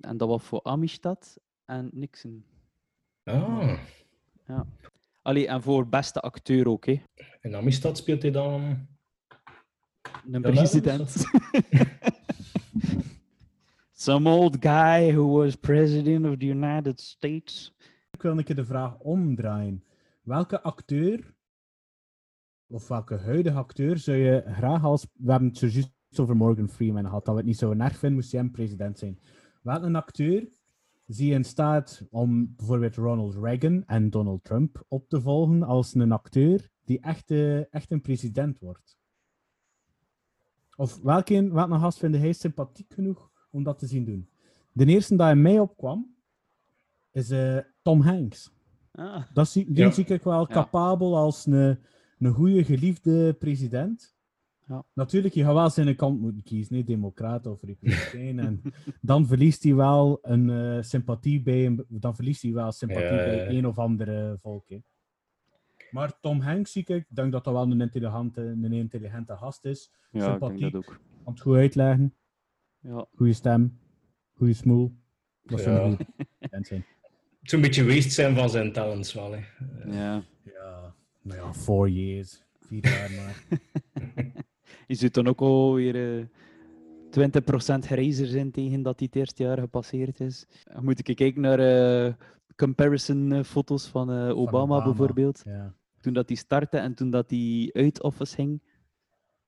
En dat was voor Amistad en Nixon. Ah, Allee, en voor beste acteur ook, hè. in Amistad speelt hij dan... Een Ja, president. Some old guy who was president of the United States. Ik wil een keer de vraag omdraaien. Welke acteur, of welke huidige acteur, zou je graag als... We hebben het zojuist over Morgan Freeman gehad, dat we het niet zo erg vinden, moest hij president zijn. Welke acteur zie je in staat om bijvoorbeeld Ronald Reagan en Donald Trump op te volgen als een acteur die echt, echt een president wordt? Of welke, welke gast vind hij sympathiek genoeg om dat te zien doen? De eerste die in mij opkwam, is eh, Tom Hanks. Ah, Dat zie, die Ja. zie ik wel Ja. capabel als een, een goede, geliefde president. Ja. Natuurlijk, je gaat wel zijn kant moeten kiezen, nee, democraat of republikein. en dan verliest hij wel een eh, sympathie bij een, dan verliest hij wel sympathie bij ja. een of andere volk. hè. Maar Tom Hanks zie ik, ik denk dat dat wel een intelligente, een intelligente gast is. ja, ik denk Sympathiek. dat ook. Kan het goed uitleggen, Ja. goede stem, goede smoel. Dat zou Ja. een goede president zijn. Het zou een beetje waste zijn van zijn talents wel. Hè. ja. Ja, nou ja, four years. Vier jaar maar. Je zit dan ook alweer eh 20% grijzer zijn tegen dat hij het eerste jaar gepasseerd is. Dan moet ik kijken naar eh, comparison eh, foto's van, eh, Obama, Obama. bijvoorbeeld. Ja. Toen dat hij startte en toen dat hij uit office ging.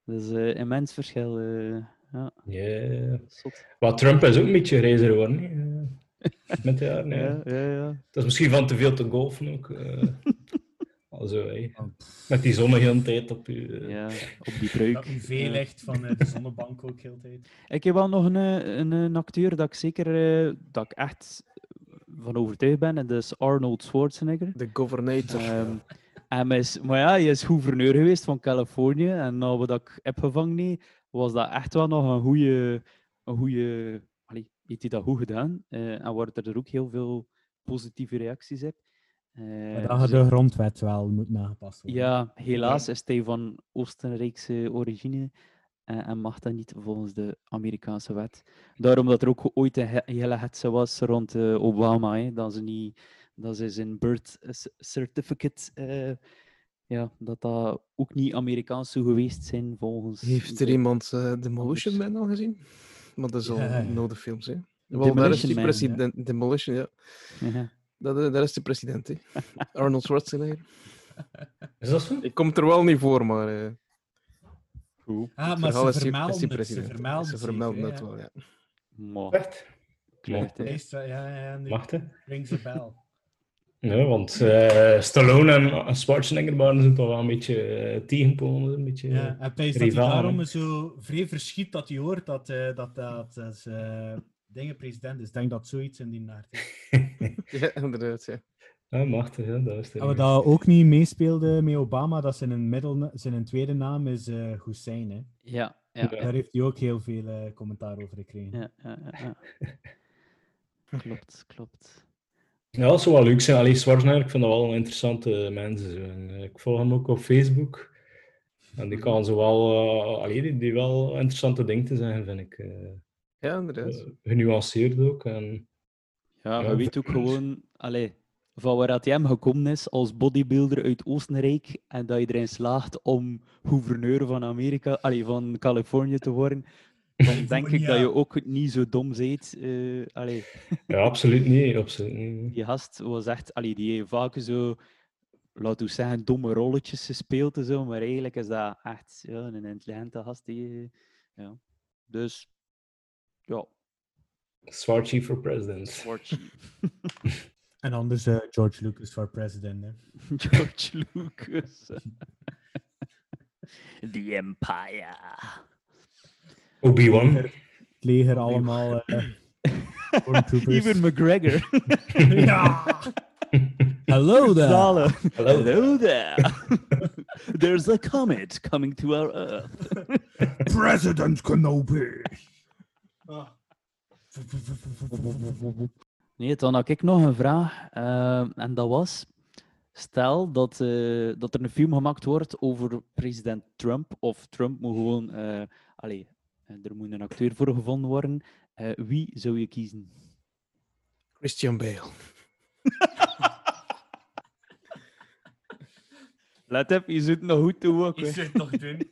Dat is een immens verschil. eh, ja, Ja. zot. Maar Trump is ook een beetje reizer geworden. Met de jaren. hè. Ja, ja, ja. Dat is misschien van te veel te golfen ook. eh. Also, hè. Met die zon de hele tijd op je. eh. ja, op die. Dat UV Ja. licht van eh, de zonnebank ook heel de tijd. Ik heb wel nog een, eh, een, een acteur dat ik zeker eh, dat ik echt van overtuigd ben. En dat is Arnold Schwarzenegger. De governator. Ehm, en hij is, maar ja, hij is gouverneur geweest van Californië. En nou wat ik heb gevangen, nee, was dat echt wel nog een goede. Een goede allee, heeft hij dat goed gedaan? Eh, en waar er ook heel veel positieve reacties op. Eh, dat had dus- de grondwet wel moet aangepast worden. ja, helaas is hij van Oostenrijkse origine en, en mag dat niet volgens de Amerikaanse wet. Daarom dat er ook ooit een he- hele hetze was rond eh, Obama, hè, dat ze niet, dat ze zijn birth certificate, eh, ja, dat dat ook niet Amerikaans zou geweest zijn volgens. Heeft er de- iemand eh Demolition. Man al gezien? Maar dat is al Ja, ja. no de films, hè? Wel, daar is Man, president. Demolition, ja. Ja. Dat, eh, daar is de president, hè? Arnold Schwarzenegger. Is dat zo? Ik kom er wel niet voor, maar. eh Ah, het maar ze vermelden het. Ze vermelden Ze het vermelden wel, ja. Maar, Echt? Meest, Ja, ja, ja, nu Wacht, hè. ring ze Ja, want eh, Stallone en Schwarzenegger waren ze toch wel een beetje tegenpolen. Een beetje, Ja, en pijs dat hij daarom zo vrij verschiet dat hij hoort dat eh, dat, dat, eh, dingen president is. Ik denk dat zoiets in die naart is. Ja, inderdaad, ja. Ja, machtig, hè, dat is het. Wat dat ook niet meespeelde met Obama, dat zijn, middel, zijn tweede naam is eh Hussein. Hè. Ja, ja, Ja. Daar heeft hij ook heel veel eh, commentaar over gekregen. ja, ja, ja, ja. Klopt, klopt. Ja, dat zou wel leuk zijn. Allee, Schwarzenegger, ik vind dat wel een interessante mensen. Zo. En, eh, ik volg hem ook op Facebook. En die kan zo wel, eh, allee, die, die wel interessante dingen te zeggen, vind ik. eh, Ja, inderdaad. eh, genuanceerd ook. En, Ja, Ja, weet ook gewoon, allee, van waar hij hem gekomen is als bodybuilder uit Oostenrijk en dat je erin slaagt om gouverneur van Amerika, allee, van Californië te worden, dan denk ik dat je ook niet zo dom bent. eh allee, ja, absoluut niet. Absoluut niet. die gast was echt, allee, die heeft vaak zo, laten we zeggen, domme rolletjes gespeeld en zo, maar eigenlijk is dat echt ja, een intelligente gast. Die, ja. Dus, ja, Zwart chief for president. Swart Chief. En anders eh, George Lucas voor president. Hè. George Lucas. The Empire. Obi-Wan. Het leger allemaal eh, stormtroopers. Even McGregor. Ja! Hello there! Hallo. Hello there. There's a comet coming to our Earth. President Kenobi! Nee, dan had ik nog een vraag. eh, en dat was: stel dat, eh, dat er een film gemaakt wordt over president Trump, of Trump moet gewoon. eh allee, eh, er moet een acteur voor gevonden worden. eh, wie zou je kiezen? Christian Bale. Let op, je zit nog goed te ook. Is het nog doen? Je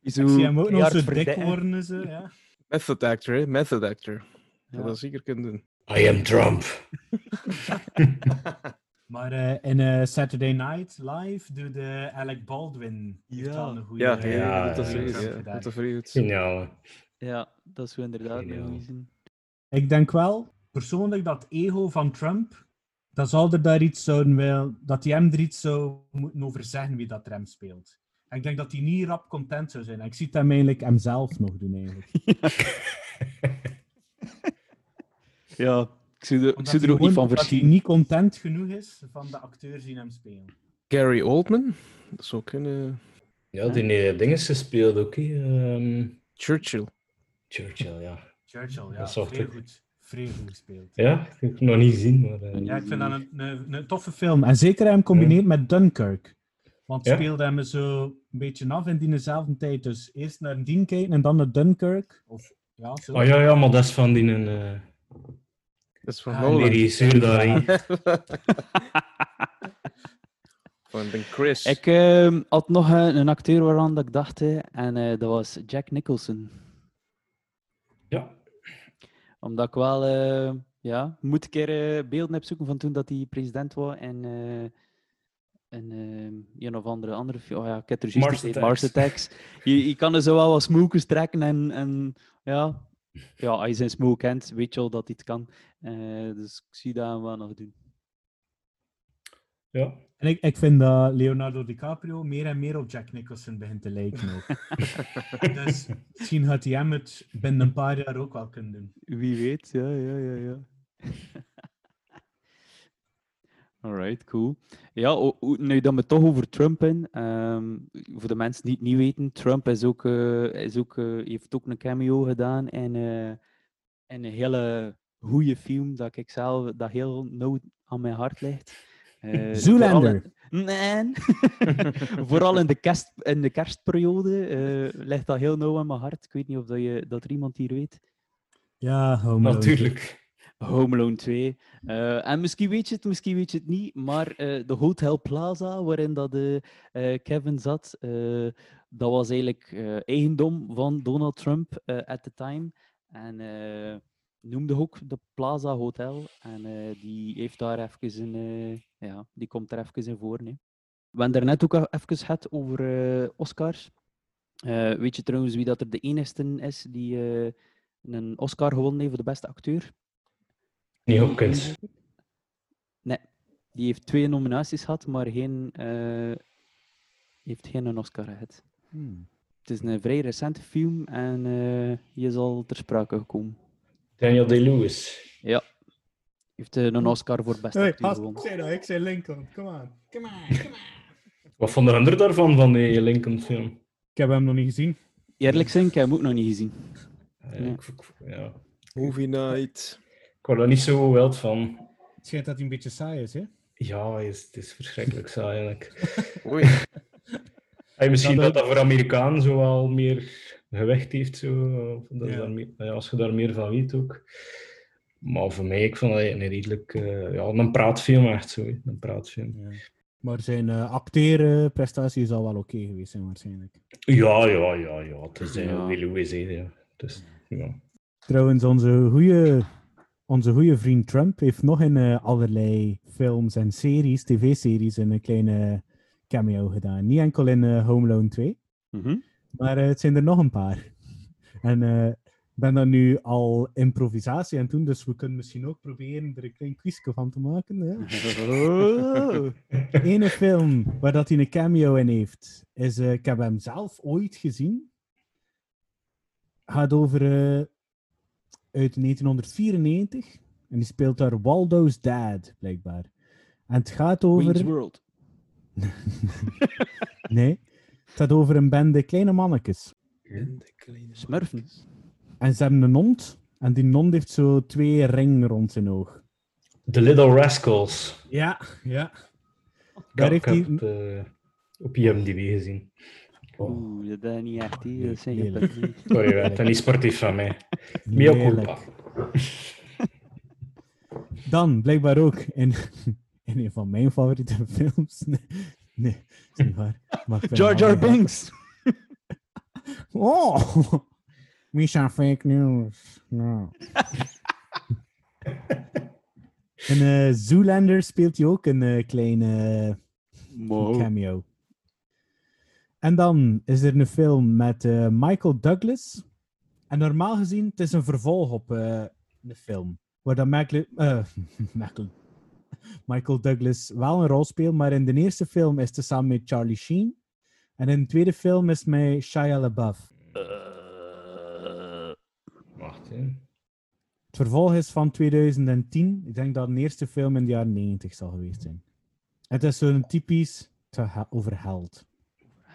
Ik zou zie hem ook nog zo dik worden. en Zo, ja. Method actor, hè? Method actor. Ja. Dat dat zeker kunnen doen. I am Trump. Maar eh, in eh, Saturday Night Live doet de Alec Baldwin. Ja. wel een goede. Ja, eh, ja, goed dat. Goed dat. Geniaal. Ja, dat zou inderdaad een zijn. Ik denk wel, persoonlijk, dat ego van Trump, dat zal er daar iets zouden wel, dat hij hem er iets zou moeten over zeggen wie dat er hem speelt. En ik denk dat hij niet rap content zou zijn. En ik zie het hem eigenlijk hemzelf nog doen, eigenlijk. Ja, ik zou er, ik zou er hij ook niet van omdat hij niet content genoeg is van de acteurs die hem spelen. Gary Oldman. Dat zou kunnen. Ja, die uh, dingen gespeeld ook. Ehm, Churchill. Churchill, ja. Churchill, ja. Dat is goed. goed gespeeld. Ja, ik heb het nog niet gezien. Maar, eh, Ja, ik vind dat een, een, een toffe film. En zeker hem combineert met Dunkirk. Want Ja. speelde hem zo een beetje af in diezelfde tijd. Dus eerst naar Dien kijken en dan naar Dunkirk. Of, ja, zo. Oh ja, ja, maar dat is van die... eh Dat is van Ah, Nolan. die regisseur van de Chris. Ik ehm, had nog een, een acteur waaraan dat ik dacht, hè, en eh, dat was Jack Nicholson. Ja. Omdat ik wel, eh, ja, moet een keer eh, beelden heb zoeken van toen dat hij president was en, eh en eh, een of andere andere film. Oh ja, ik heb er juist Mars Attacks. Mars Attacks. Je, je kan er zo wel wat smookers trekken en, en ja, ja, als je zijn smoke kent, weet je al dat hij het kan. Eh, dus ik zie dat hem wel nog doen. Ja. En ik, ik vind dat Leonardo DiCaprio meer en meer op Jack Nicholson begint te lijken ook. dus misschien gaat hij hem het binnen een paar jaar ook wel kunnen doen. Wie weet, ja, ja, ja, ja. Alright, cool. Ja, nu dat we het toch over Trump in. ehm, voor de mensen die het niet weten, Trump is ook, eh, is ook, eh, heeft ook een cameo gedaan in, eh, in een hele goede film dat ik zelf dat heel nauw aan mijn hart ligt. Eh, Zoolander. vooral in- Nee. vooral in de, kerst, in de kerstperiode eh, ligt dat heel nauw aan mijn hart. Ik weet niet of dat, je, dat er iemand hier weet. Ja, Alone. Natuurlijk. Home Alone 2. Eh, en misschien weet je het, misschien weet je het niet, maar eh, de Hotel Plaza, waarin dat, eh, Kevin zat, dat was eigenlijk eigendom van Donald Trump at the time. En noemde ook de Plaza Hotel. En die heeft daar even een, ja, die komt er even in voor. We hebben daarnet ook even gehad over Oscars. Weet je trouwens wie dat er de enigste is die een Oscar gewonnen heeft voor de beste acteur? Niet Hopkins. Nee, die heeft twee nominaties gehad, maar geen, eh, heeft geen een Oscar gehad. Hmm. Het is een vrij recente film en eh je is al ter sprake gekomen. Daniel Day-Lewis. Ja. Heeft eh, een Oscar voor beste Hey, acteur gewonnen. ik zei dat, ik zei Lincoln. Come on. Come on, come on. Wat vonden anderen daarvan, van die Lincoln-film? Ik heb hem nog niet gezien. Eerlijk zijn, ik heb hem ook nog niet gezien. Ja, Ja. ik, ik- ja. Movie night. Ik word er niet zo wild van. Het schijnt dat hij een beetje saai is, hè? Ja, het is, het is verschrikkelijk saai eigenlijk. Oei. Hey, misschien Dat dat voor Amerikanen zo wel meer gewicht heeft, zo, of dat is Ja. meer- als je daar meer van weet ook. Maar voor mij, ik vond dat een redelijk, eh, ja, een praatfilm echt zo, een praatfilm. Ja. Maar zijn uh, acteerprestatie zal wel oké geweest zijn, waarschijnlijk. Ja, ja, ja, ja, het is Ja. ja. Hè, ja. Dus, ja. Trouwens, onze goede onze goede vriend Trump heeft nog in eh, allerlei films en series, tv-series, een kleine cameo gedaan. Niet enkel in eh, Home Alone 2, Mhm. maar eh, het zijn er nog een paar. En ik ben dan nu al improvisatie aan het doen, dus we kunnen misschien ook proberen er een klein quizje van te maken. Hè? Oh. De ene film waar dat hij een cameo in heeft, is, ik heb hem zelf ooit gezien. Gaat over uit 1994. En die speelt daar Waldo's dad, blijkbaar. En het gaat Wayne's over. World. Nee, het gaat over een bende kleine mannetjes. Smurfen. En ze hebben een hond. En die hond heeft zo twee ringen rond zijn oog. The Little Rascals. Ja, ja. Daar ik heeft heb hij. het eh, op IMDb gezien. Oh, Oeh, dat is niet echt. hè. Dat zijn Lelijk. geen punten. sorry, het is niet sportief van mij. Mia culpa. Dan, blijkbaar ook in, in een van mijn favoriete films. Nee, nee is niet waar. Wel- Binks. Oh! Misha fake news. No. In eh, Zoolander speelt hij ook een eh, kleine Wow. cameo. En dan is er een film met eh, Michael Douglas. En normaal gezien, het is een vervolg op eh de film. Waar dat Michael, eh, Michael, Douglas wel een rol speelt. Maar in de eerste film is het samen met Charlie Sheen. En in de tweede film is het met Shia LaBeouf. Wacht, hè. Het vervolg is van 2010. Ik denk dat de eerste film in de jaren 90 zal geweest zijn. Het is zo'n typisch te ha- over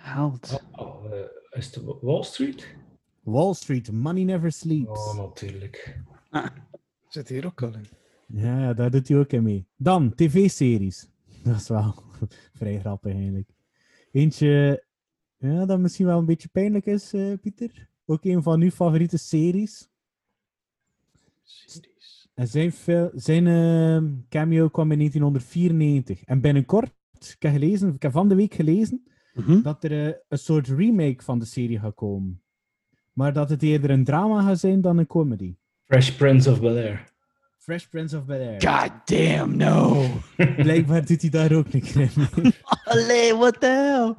held. Oh, eh, is het Wa- Wall Street? Wall Street, Money Never Sleeps. Oh, natuurlijk. Zit hier ook al in. Ja, ja, daar doet hij ook in mee. Dan, tv-series. Dat is wel vrij grappig eigenlijk. Eentje, ja, dat misschien wel een beetje pijnlijk is, eh, Pieter. Ook een van uw favoriete series. En zijn, zijn ehm, cameo kwam in 1994. En binnenkort, ik heb, gelezen, ik heb van de week gelezen, Mhm. dat er eh, een soort remake van de serie gaat komen. Maar dat het eerder een drama gaat zijn dan een comedy. Fresh Prince of Bel-Air. Fresh Prince of Bel-Air. God damn, no. Blijkbaar doet hij daar ook keer mee. Allee, what the hell?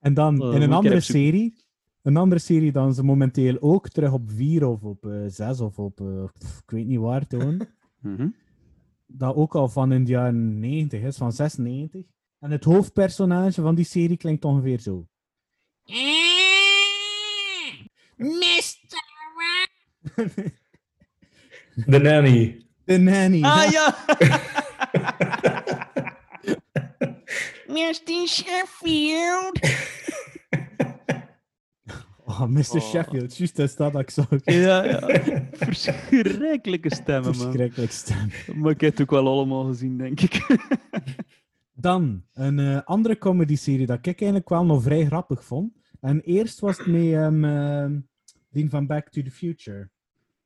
En dan Oh, in een andere serie, een andere serie dan ze momenteel ook terug op 4 of op eh 6 of op, eh, pff, ik weet niet waar toon. Mhm. dat ook al van in de jaren 90 is, van 96. En het hoofdpersonage van die serie klinkt ongeveer zo. The Nanny. De nanny. Ah ja! Mr. Sheffield. Oh, Mr. Sheffield, juist dat is dat dat ik zag. ja, ja. Verschrikkelijke stemmen, man. Verschrikkelijk stem. Maar ik heb het ook wel allemaal gezien, denk ik. Dan, een eh, andere comedy-serie dat ik eigenlijk wel nog vrij grappig vond. En eerst was het met die van Back to the Future.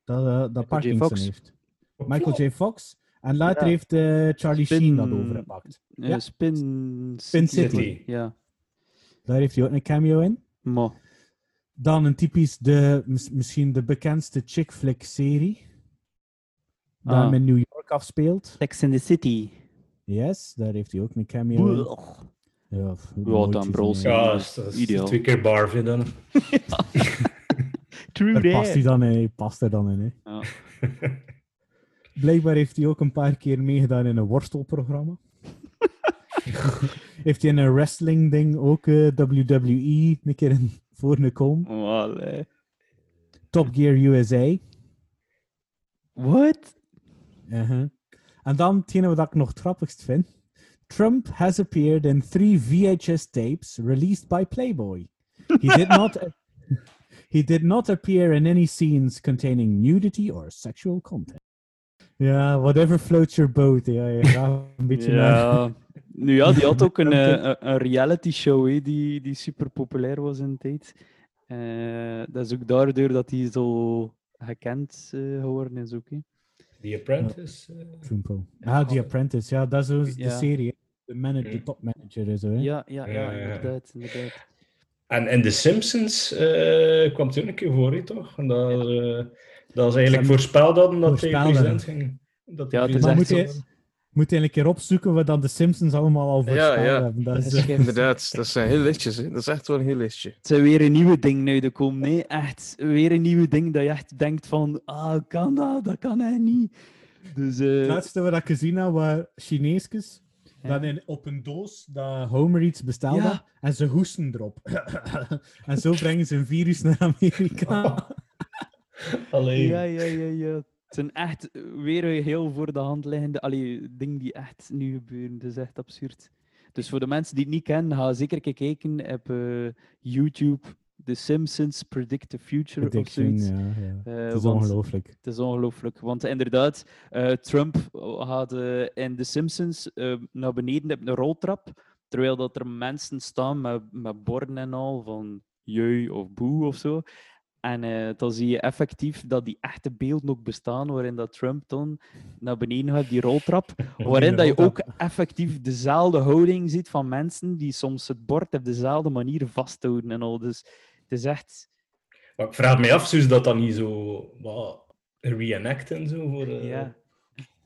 Dat, eh, dat Parkinson Fox. heeft. Michael J. Fox. En later Ja. heeft eh, Charlie Spin- Sheen dat overgepakt. Ja. Spin, Spin City. City. Ja. Daar heeft hij ook een cameo in. Dan een typisch, de, mis- misschien de bekendste chick flick serie. Dat Ah. hem in New York afspeelt. Sex in the City. Yes, daar heeft hij ook een cameo in. Ja, Ja, dan. Ja, dat is, ideaal. twee keer dan. True Daar past hij dan in, hij past er dan in. Hè. Ja. Blijkbaar heeft hij ook een paar keer meegedaan in een worstelprogramma. heeft hij in een wrestling ding ook eh, WWE een keer in voor een kom. Top Gear USA. What? Uh-huh. En dan hetgene wat ik nog het grappigst vind. Trump has appeared in three VHS tapes released by Playboy. He did not he did not appear in any scenes containing nudity or sexual content. Ja, whatever floats your boat. Ja, gaat een beetje. Ja. Nu ja, die had ook een, eh, een, een reality show hè, die, die super populair was in de tijd. Eh, dat is ook daardoor dat hij zo gekend eh, geworden is ook. The Apprentice. Trumpo. Ah, The Apprentice. Ja, dat is dus de serie. De, manager, de Mm. topmanager is. Hè? Ja, ja, ja, Ja, ja, ja. inderdaad, inderdaad. En in The Simpsons eh, kwam ook een keer voor, hè, toch? En dat, dat ze eigenlijk voorspeld hadden dat hij president ging. Dat hij Ja, het is Maar moet je, moet je een keer opzoeken wat dan de Simpsons allemaal al Ja, voorspeld ja. hebben. Dat is, Dat is eh, Inderdaad, dat zijn heel lichtjes. Hè. Dat is echt wel een heel lichtje. Het zijn weer een nieuwe ding nu te komen. Nee, echt. Weer een nieuwe ding dat je echt denkt van, ah, kan dat? Dat kan hij niet. Dus, eh, Het laatste wat ik gezien heb, waren Chineesjes. Ja. Dat in, op een doos dat Homer iets bestelde. Ja. En ze hoesten erop. en zo brengen ze een virus naar Amerika. Allee. Ja, ja, ja, ja. Het zijn echt weer een heel voor de hand liggende allee, dingen die echt nu gebeuren. Dat is echt absurd. Dus voor de mensen die het niet kennen, ga zeker kijken op eh, YouTube. The Simpsons Predict the Future of zoiets. ja, ja. Eh, Het is ongelooflijk. Het is ongelooflijk. Want inderdaad, eh, Trump had in The Simpsons naar beneden op een roltrap. Terwijl dat er mensen staan met, met borden en al van jeu of boe of zo. En eh, dan zie je effectief dat die echte beelden ook bestaan, waarin dat Trump dan naar beneden gaat, die roltrap. Waarin dat je ook effectief dezelfde houding ziet van mensen die soms het bord op dezelfde manier vasthouden en al. Dus het is echt... Maar ik vraag me af, ze dat dan niet zo wat reenacten zo voor, eh, Ja.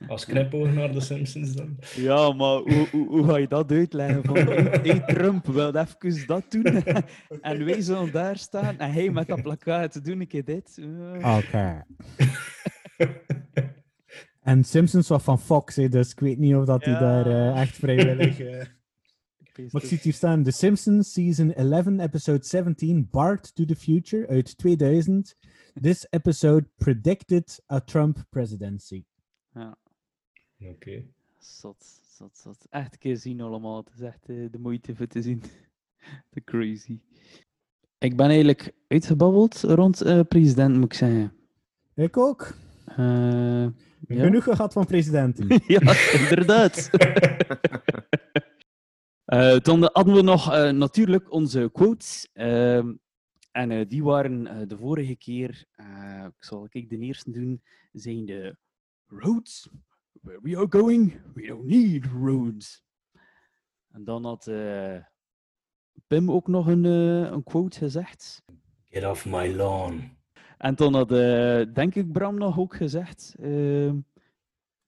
Als knipoog naar de Simpsons dan? Ja, maar hoe, hoe, hoe ga je dat uitleggen? Van, hey, hey, Trump wil even dat doen en wij zullen daar staan en hij met dat plakkaat doe ik dit. Eh, Oké. en Simpsons was van Fox, hè, dus ik weet niet of dat hij Ja. daar eh, echt vrijwillig... eh, Maar ik zie het hier staan. The Simpsons, season 11, episode 17, Bart to the Future, uit 2000. This episode predicted a Trump presidency. Ja, Oké. zot, zot, zot. Echt een keer zien allemaal. Het is echt eh, de moeite voor te zien. Te crazy. Ik ben eigenlijk uitgebabbeld rond eh, president, moet ik zeggen. Ik ook. Eh, ja. Genoeg gehad van presidenten. ja, inderdaad. Eh, dan hadden we nog eh, natuurlijk onze quotes. ehm, en eh, die waren eh, de vorige keer, eh, ik zal ik de eerste doen, zijn de roads. Where we are going, we don't need roads. En dan had eh, Pim ook nog een, eh, een quote gezegd. Get off my lawn. En dan had, eh, denk ik, Bram nog ook gezegd. ehm,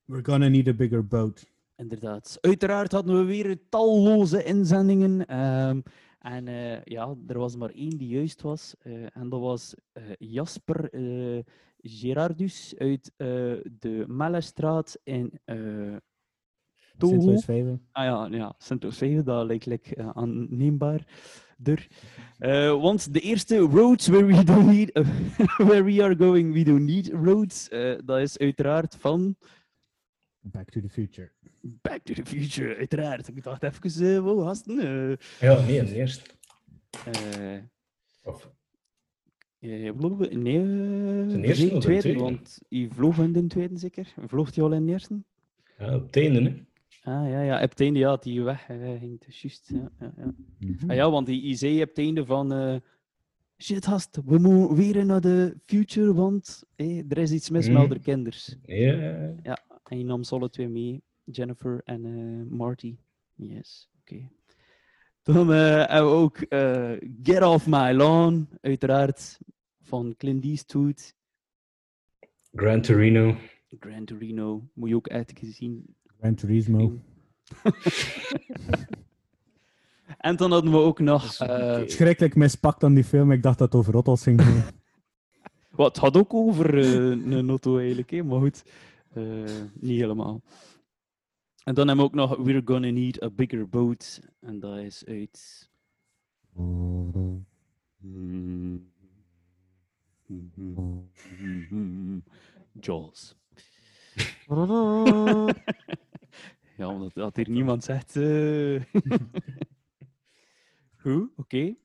We're gonna need a bigger boat. Inderdaad. Uiteraard hadden we weer talloze inzendingen. ehm, en eh, ja, er was maar één die juist was. eh, en dat was eh, Jasper eh, Gerardus uit eh, de Mellestraat in uh, Toho. Sint-Louis-Vijven. Ah ja, ja Sint-Louis-Vijven, dat lijkt like, eh, aanneembaar. Eh, want de eerste roads where we don't need, where we are going, we don't need roads. eh, dat is uiteraard van Back to the Future. Back to the Future, uiteraard. Ik dacht even, uh, wow, gasten. eh, Ja, nee, eerste. eh, Of, eh, nee, of de tweede, tweede? want je vloog in de tweede zeker? Vloog hij al in de eerste? ja, op het einde, hè. Ah ja, ja, op het einde ja, had hij weg eh, ging. Juist. Ja, ja, ja. Mhm. Ah, ja, want hij, hij zei op het einde van... eh, Shit, gast, we moeten weer naar de future, want er is iets mis met Mm. al de kinders. Ja. Ja, en je nam ze alle twee mee, Jennifer en eh, Marty. Yes, oké. Dan eh, hebben we ook eh, Get Off My Lawn, uiteraard, van Clint Eastwood. Gran Torino. Gran Torino, moet je ook echt gezien. Gran Turismo. En dan hadden we ook nog... eh, Schrikkelijk mispakt aan die film. Ik dacht dat het over rottels ging. Wat het had ook over eh, een auto eigenlijk, hè, maar goed, eh, niet helemaal. En dan hebben we ook nog We're Gonna Need a Bigger Boat. En dat is uit. Jaws. ja, omdat dat hier niemand zegt. Goed, oké.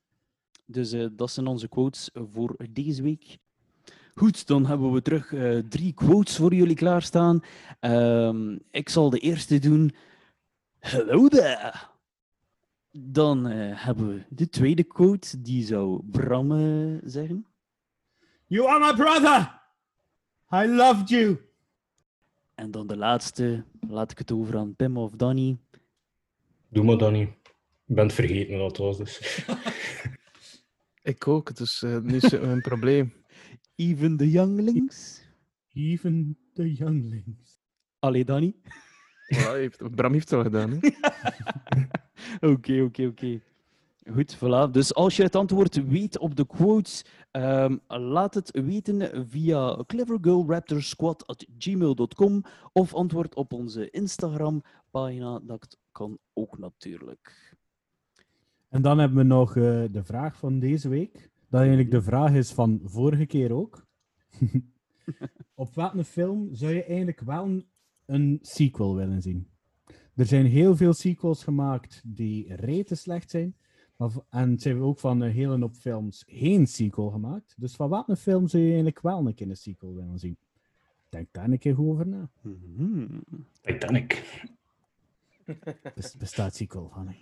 Dus eh, dat zijn onze quotes voor deze week. Goed, dan hebben we terug eh, drie quotes voor jullie klaarstaan. Ehm, ik zal de eerste doen. Hello there. Dan hebben we de tweede quote, die zou Bram zeggen. You are my brother! I loved you! En dan de laatste, laat ik het over aan Pim of Danny. Doe maar dan niet. Ik ben het vergeten wat dat was, dus... Ik ook, dus eh, nu is een probleem. Even the younglings. Even the younglings. Allee, Danny. Voilà, heeft- Bram heeft het al gedaan. Hè? Oké, oké, oké. Goed, voilà. Dus als je het antwoord weet op de quotes, ehm, laat het weten via clevergirlraptorsquad.gmail.com of antwoord op onze Instagram-pagina. Dat kan ook natuurlijk. En dan hebben we nog eh, de vraag van deze week. Dat eigenlijk de vraag is van vorige keer ook. Op welke film zou je eigenlijk wel een, een sequel willen zien? Er zijn heel veel sequels gemaakt die rete slecht zijn. En er zijn ook van een hele hoop films geen sequel gemaakt. Dus van welke film zou je eigenlijk wel een keer een sequel willen zien? Denk daar een keer goed over na. Titanic. Bes- bestaat sequel van.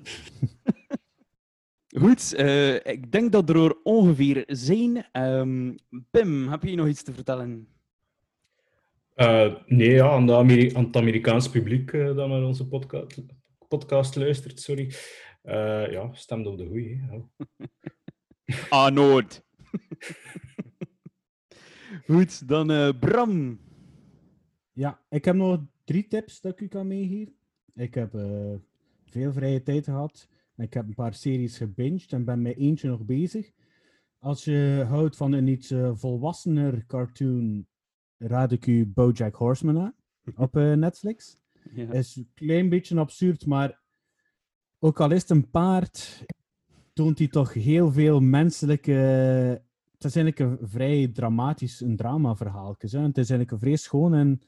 Goed, eh, ik denk dat er er ongeveer zijn. Ehm, Pim, heb je nog iets te vertellen? Eh, nee, ja, aan, de Ameri- aan het Amerikaans publiek eh, dat naar onze podcast, podcast luistert, sorry. Eh, ja, stemt op de goeie. Ah, nooit. Goed, dan eh, Bram. Ja, ik heb nog drie tips dat ik u kan meegeven. Ik heb eh, veel vrije tijd gehad. En ik heb een paar series gebinged en ben met eentje nog bezig. Als je houdt van een iets eh, volwassener cartoon, raad ik u BoJack Horseman aan op eh, Netflix. Ja. Is een klein beetje absurd, maar ook al is het een paard, toont hij toch heel veel menselijke. Het is eigenlijk een vrij dramatisch een dramaverhaal. Het is eigenlijk een vrij schoon en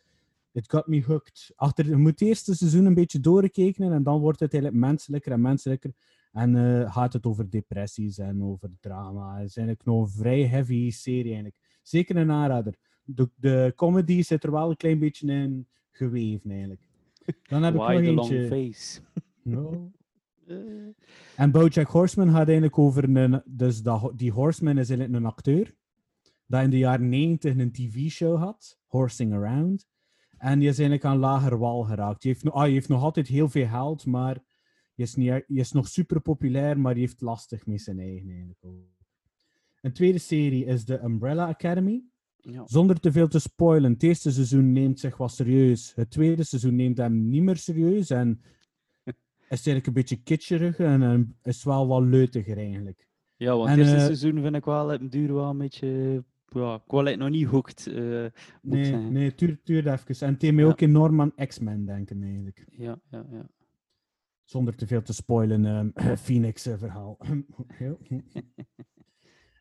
it got me hooked. Achter, je moet het eerste seizoen een beetje doorrekenen en dan wordt het eigenlijk menselijker en menselijker. En eh, gaat het over depressies en over drama. Het is eigenlijk nog een vrij heavy serie eigenlijk. Zeker een aanrader. De, de comedy zit er wel een klein beetje in geweven eigenlijk. Dan heb ik nog the long eentje. face? No. En Bojack Horseman gaat eigenlijk over een... Dus dat, die Horseman is eigenlijk een acteur. Dat in de jaren 90 een tv-show had. Horsing Around. En die is eigenlijk aan lager wal geraakt. Die heeft, ah, die heeft nog altijd heel veel geld, maar die is, niet, die is nog super populair, maar die heeft lastig met zijn eigen eigenlijk. Een tweede serie is de Umbrella Academy. ja. Zonder te veel te spoilen, het eerste seizoen neemt zich wat serieus. Het tweede seizoen neemt hem niet meer serieus. En is eigenlijk een beetje kitscherig en is wel wat leutiger eigenlijk. ja, want het eerste eh, seizoen vind ik wel het duur wel een beetje. Ja, ik wil het nog niet hooked. eh, Nee, zeggen. nee, tuur, tuur even. En het deed mij Ja. ook enorm aan X-Men denken eigenlijk. Ja, ja, ja. Zonder te veel te spoilen, ehm, Phoenix eh,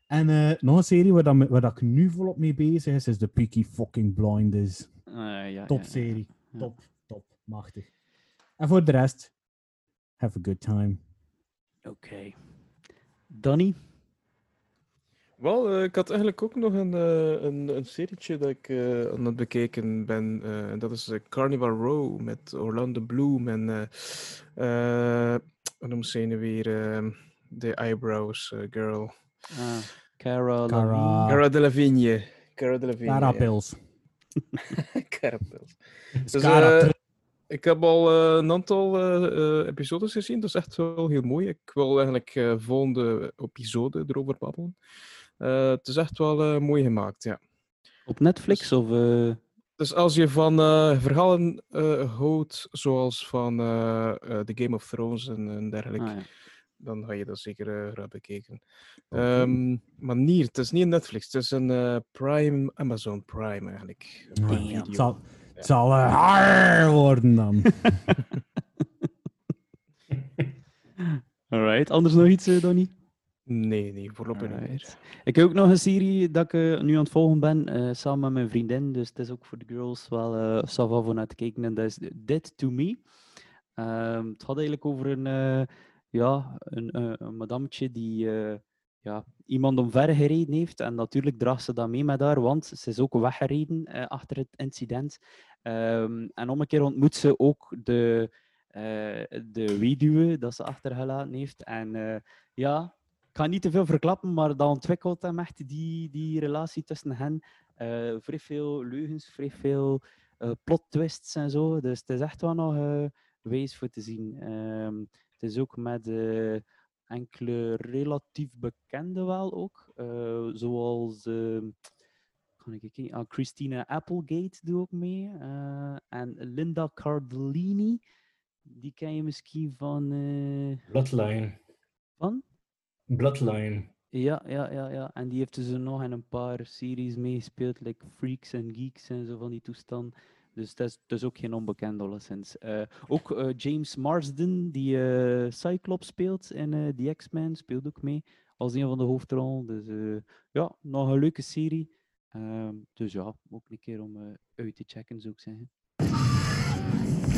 en nog een serie waar, dat, waar dat ik nu volop mee bezig is, is de Peaky fucking Blinders. Ah, ja, Top serie. Top, top, machtig. En voor de rest, have a good time. Oké. Danny? Wel, eh, ik had eigenlijk ook nog een, eh, een, een serietje dat ik eh, aan het bekeken ben. eh, en dat is Carnival Row met Orlando Bloom en eh eh, hoe noemt ze nu weer? eh, De Eyebrows Girl. Ah, Cara, Cara-. Cara Delevingne. Cara Delevingne. Carapils. Dus, Cara Tr- ik heb al eh, een aantal eh, eh, episodes gezien. Dat is echt wel heel mooi. Ik wil eigenlijk eh volgende episode erover babbelen. Eh, het is echt wel eh, mooi gemaakt, ja. Op Netflix of... eh, Dus als je van eh, verhalen eh, houdt, zoals van eh, eh, The Game of Thrones en, en dergelijke, ah, ja. dan ga je dat zeker graag bekijken. Ehm, maar niet, het is niet een Netflix, het is een eh, Prime, Amazon Prime eigenlijk. Prime ja, het zal, zal eh, haar worden dan. Alright, anders nog iets, eh, Donnie? Nee, nee, voorlopig niet. Ik heb ook nog een serie dat ik eh, nu aan het volgen ben, eh, samen met mijn vriendin. Dus het is ook voor de girls wel eh ça va voor naar te kijken. En dat is Dead to Me. Ehm, het gaat eigenlijk over een, eh, ja, een, eh, een madametje die eh, ja, iemand omver gereden heeft. En natuurlijk draagt ze dat mee met haar, want ze is ook weggereden eh, achter het incident. Ehm, en om een keer ontmoet ze ook de, eh, de weduwe dat ze achtergelaten heeft. En eh, ja, ik ga niet te veel verklappen, maar dat ontwikkelt hem echt die, die relatie tussen hen. Vrij veel leugens, vrij veel plot twists en zo. Dus het is echt wel nog wijs voor te zien. Ehm, het is ook met enkele relatief bekende wel ook. eh, zoals ehm, kan ik kijken, ah, Christina Applegate doet ook mee. eh, en Linda Cardellini. Die ken je misschien van... eh, Bloodline. van? Bloodline. Ja, ja, ja, ja. En die heeft dus nog in een paar series meegespeeld, like Freaks and Geeks en zo van die toestand. Dus dat is, is ook geen onbekend alleszins. Eh ook eh, James Marsden, die eh, Cyclops speelt in The X-Men, speelt ook mee als een van de hoofdrollen. Dus ja, nog een leuke serie. Ehm, dus ja, ook een keer om uit te checken, zou ik zeggen.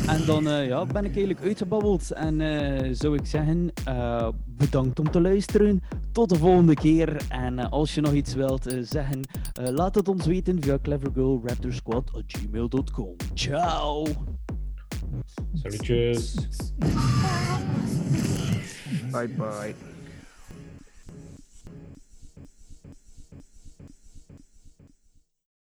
En dan eh, ja, ben ik eigenlijk uitgebabbeld. En eh, zou ik zeggen, eh, bedankt om te luisteren. Tot de volgende keer. En als je nog iets wilt zeggen, eh, laat het ons weten via clevergirlraptorsquad.gmail.com. Ciao! Salutjes. Bye bye.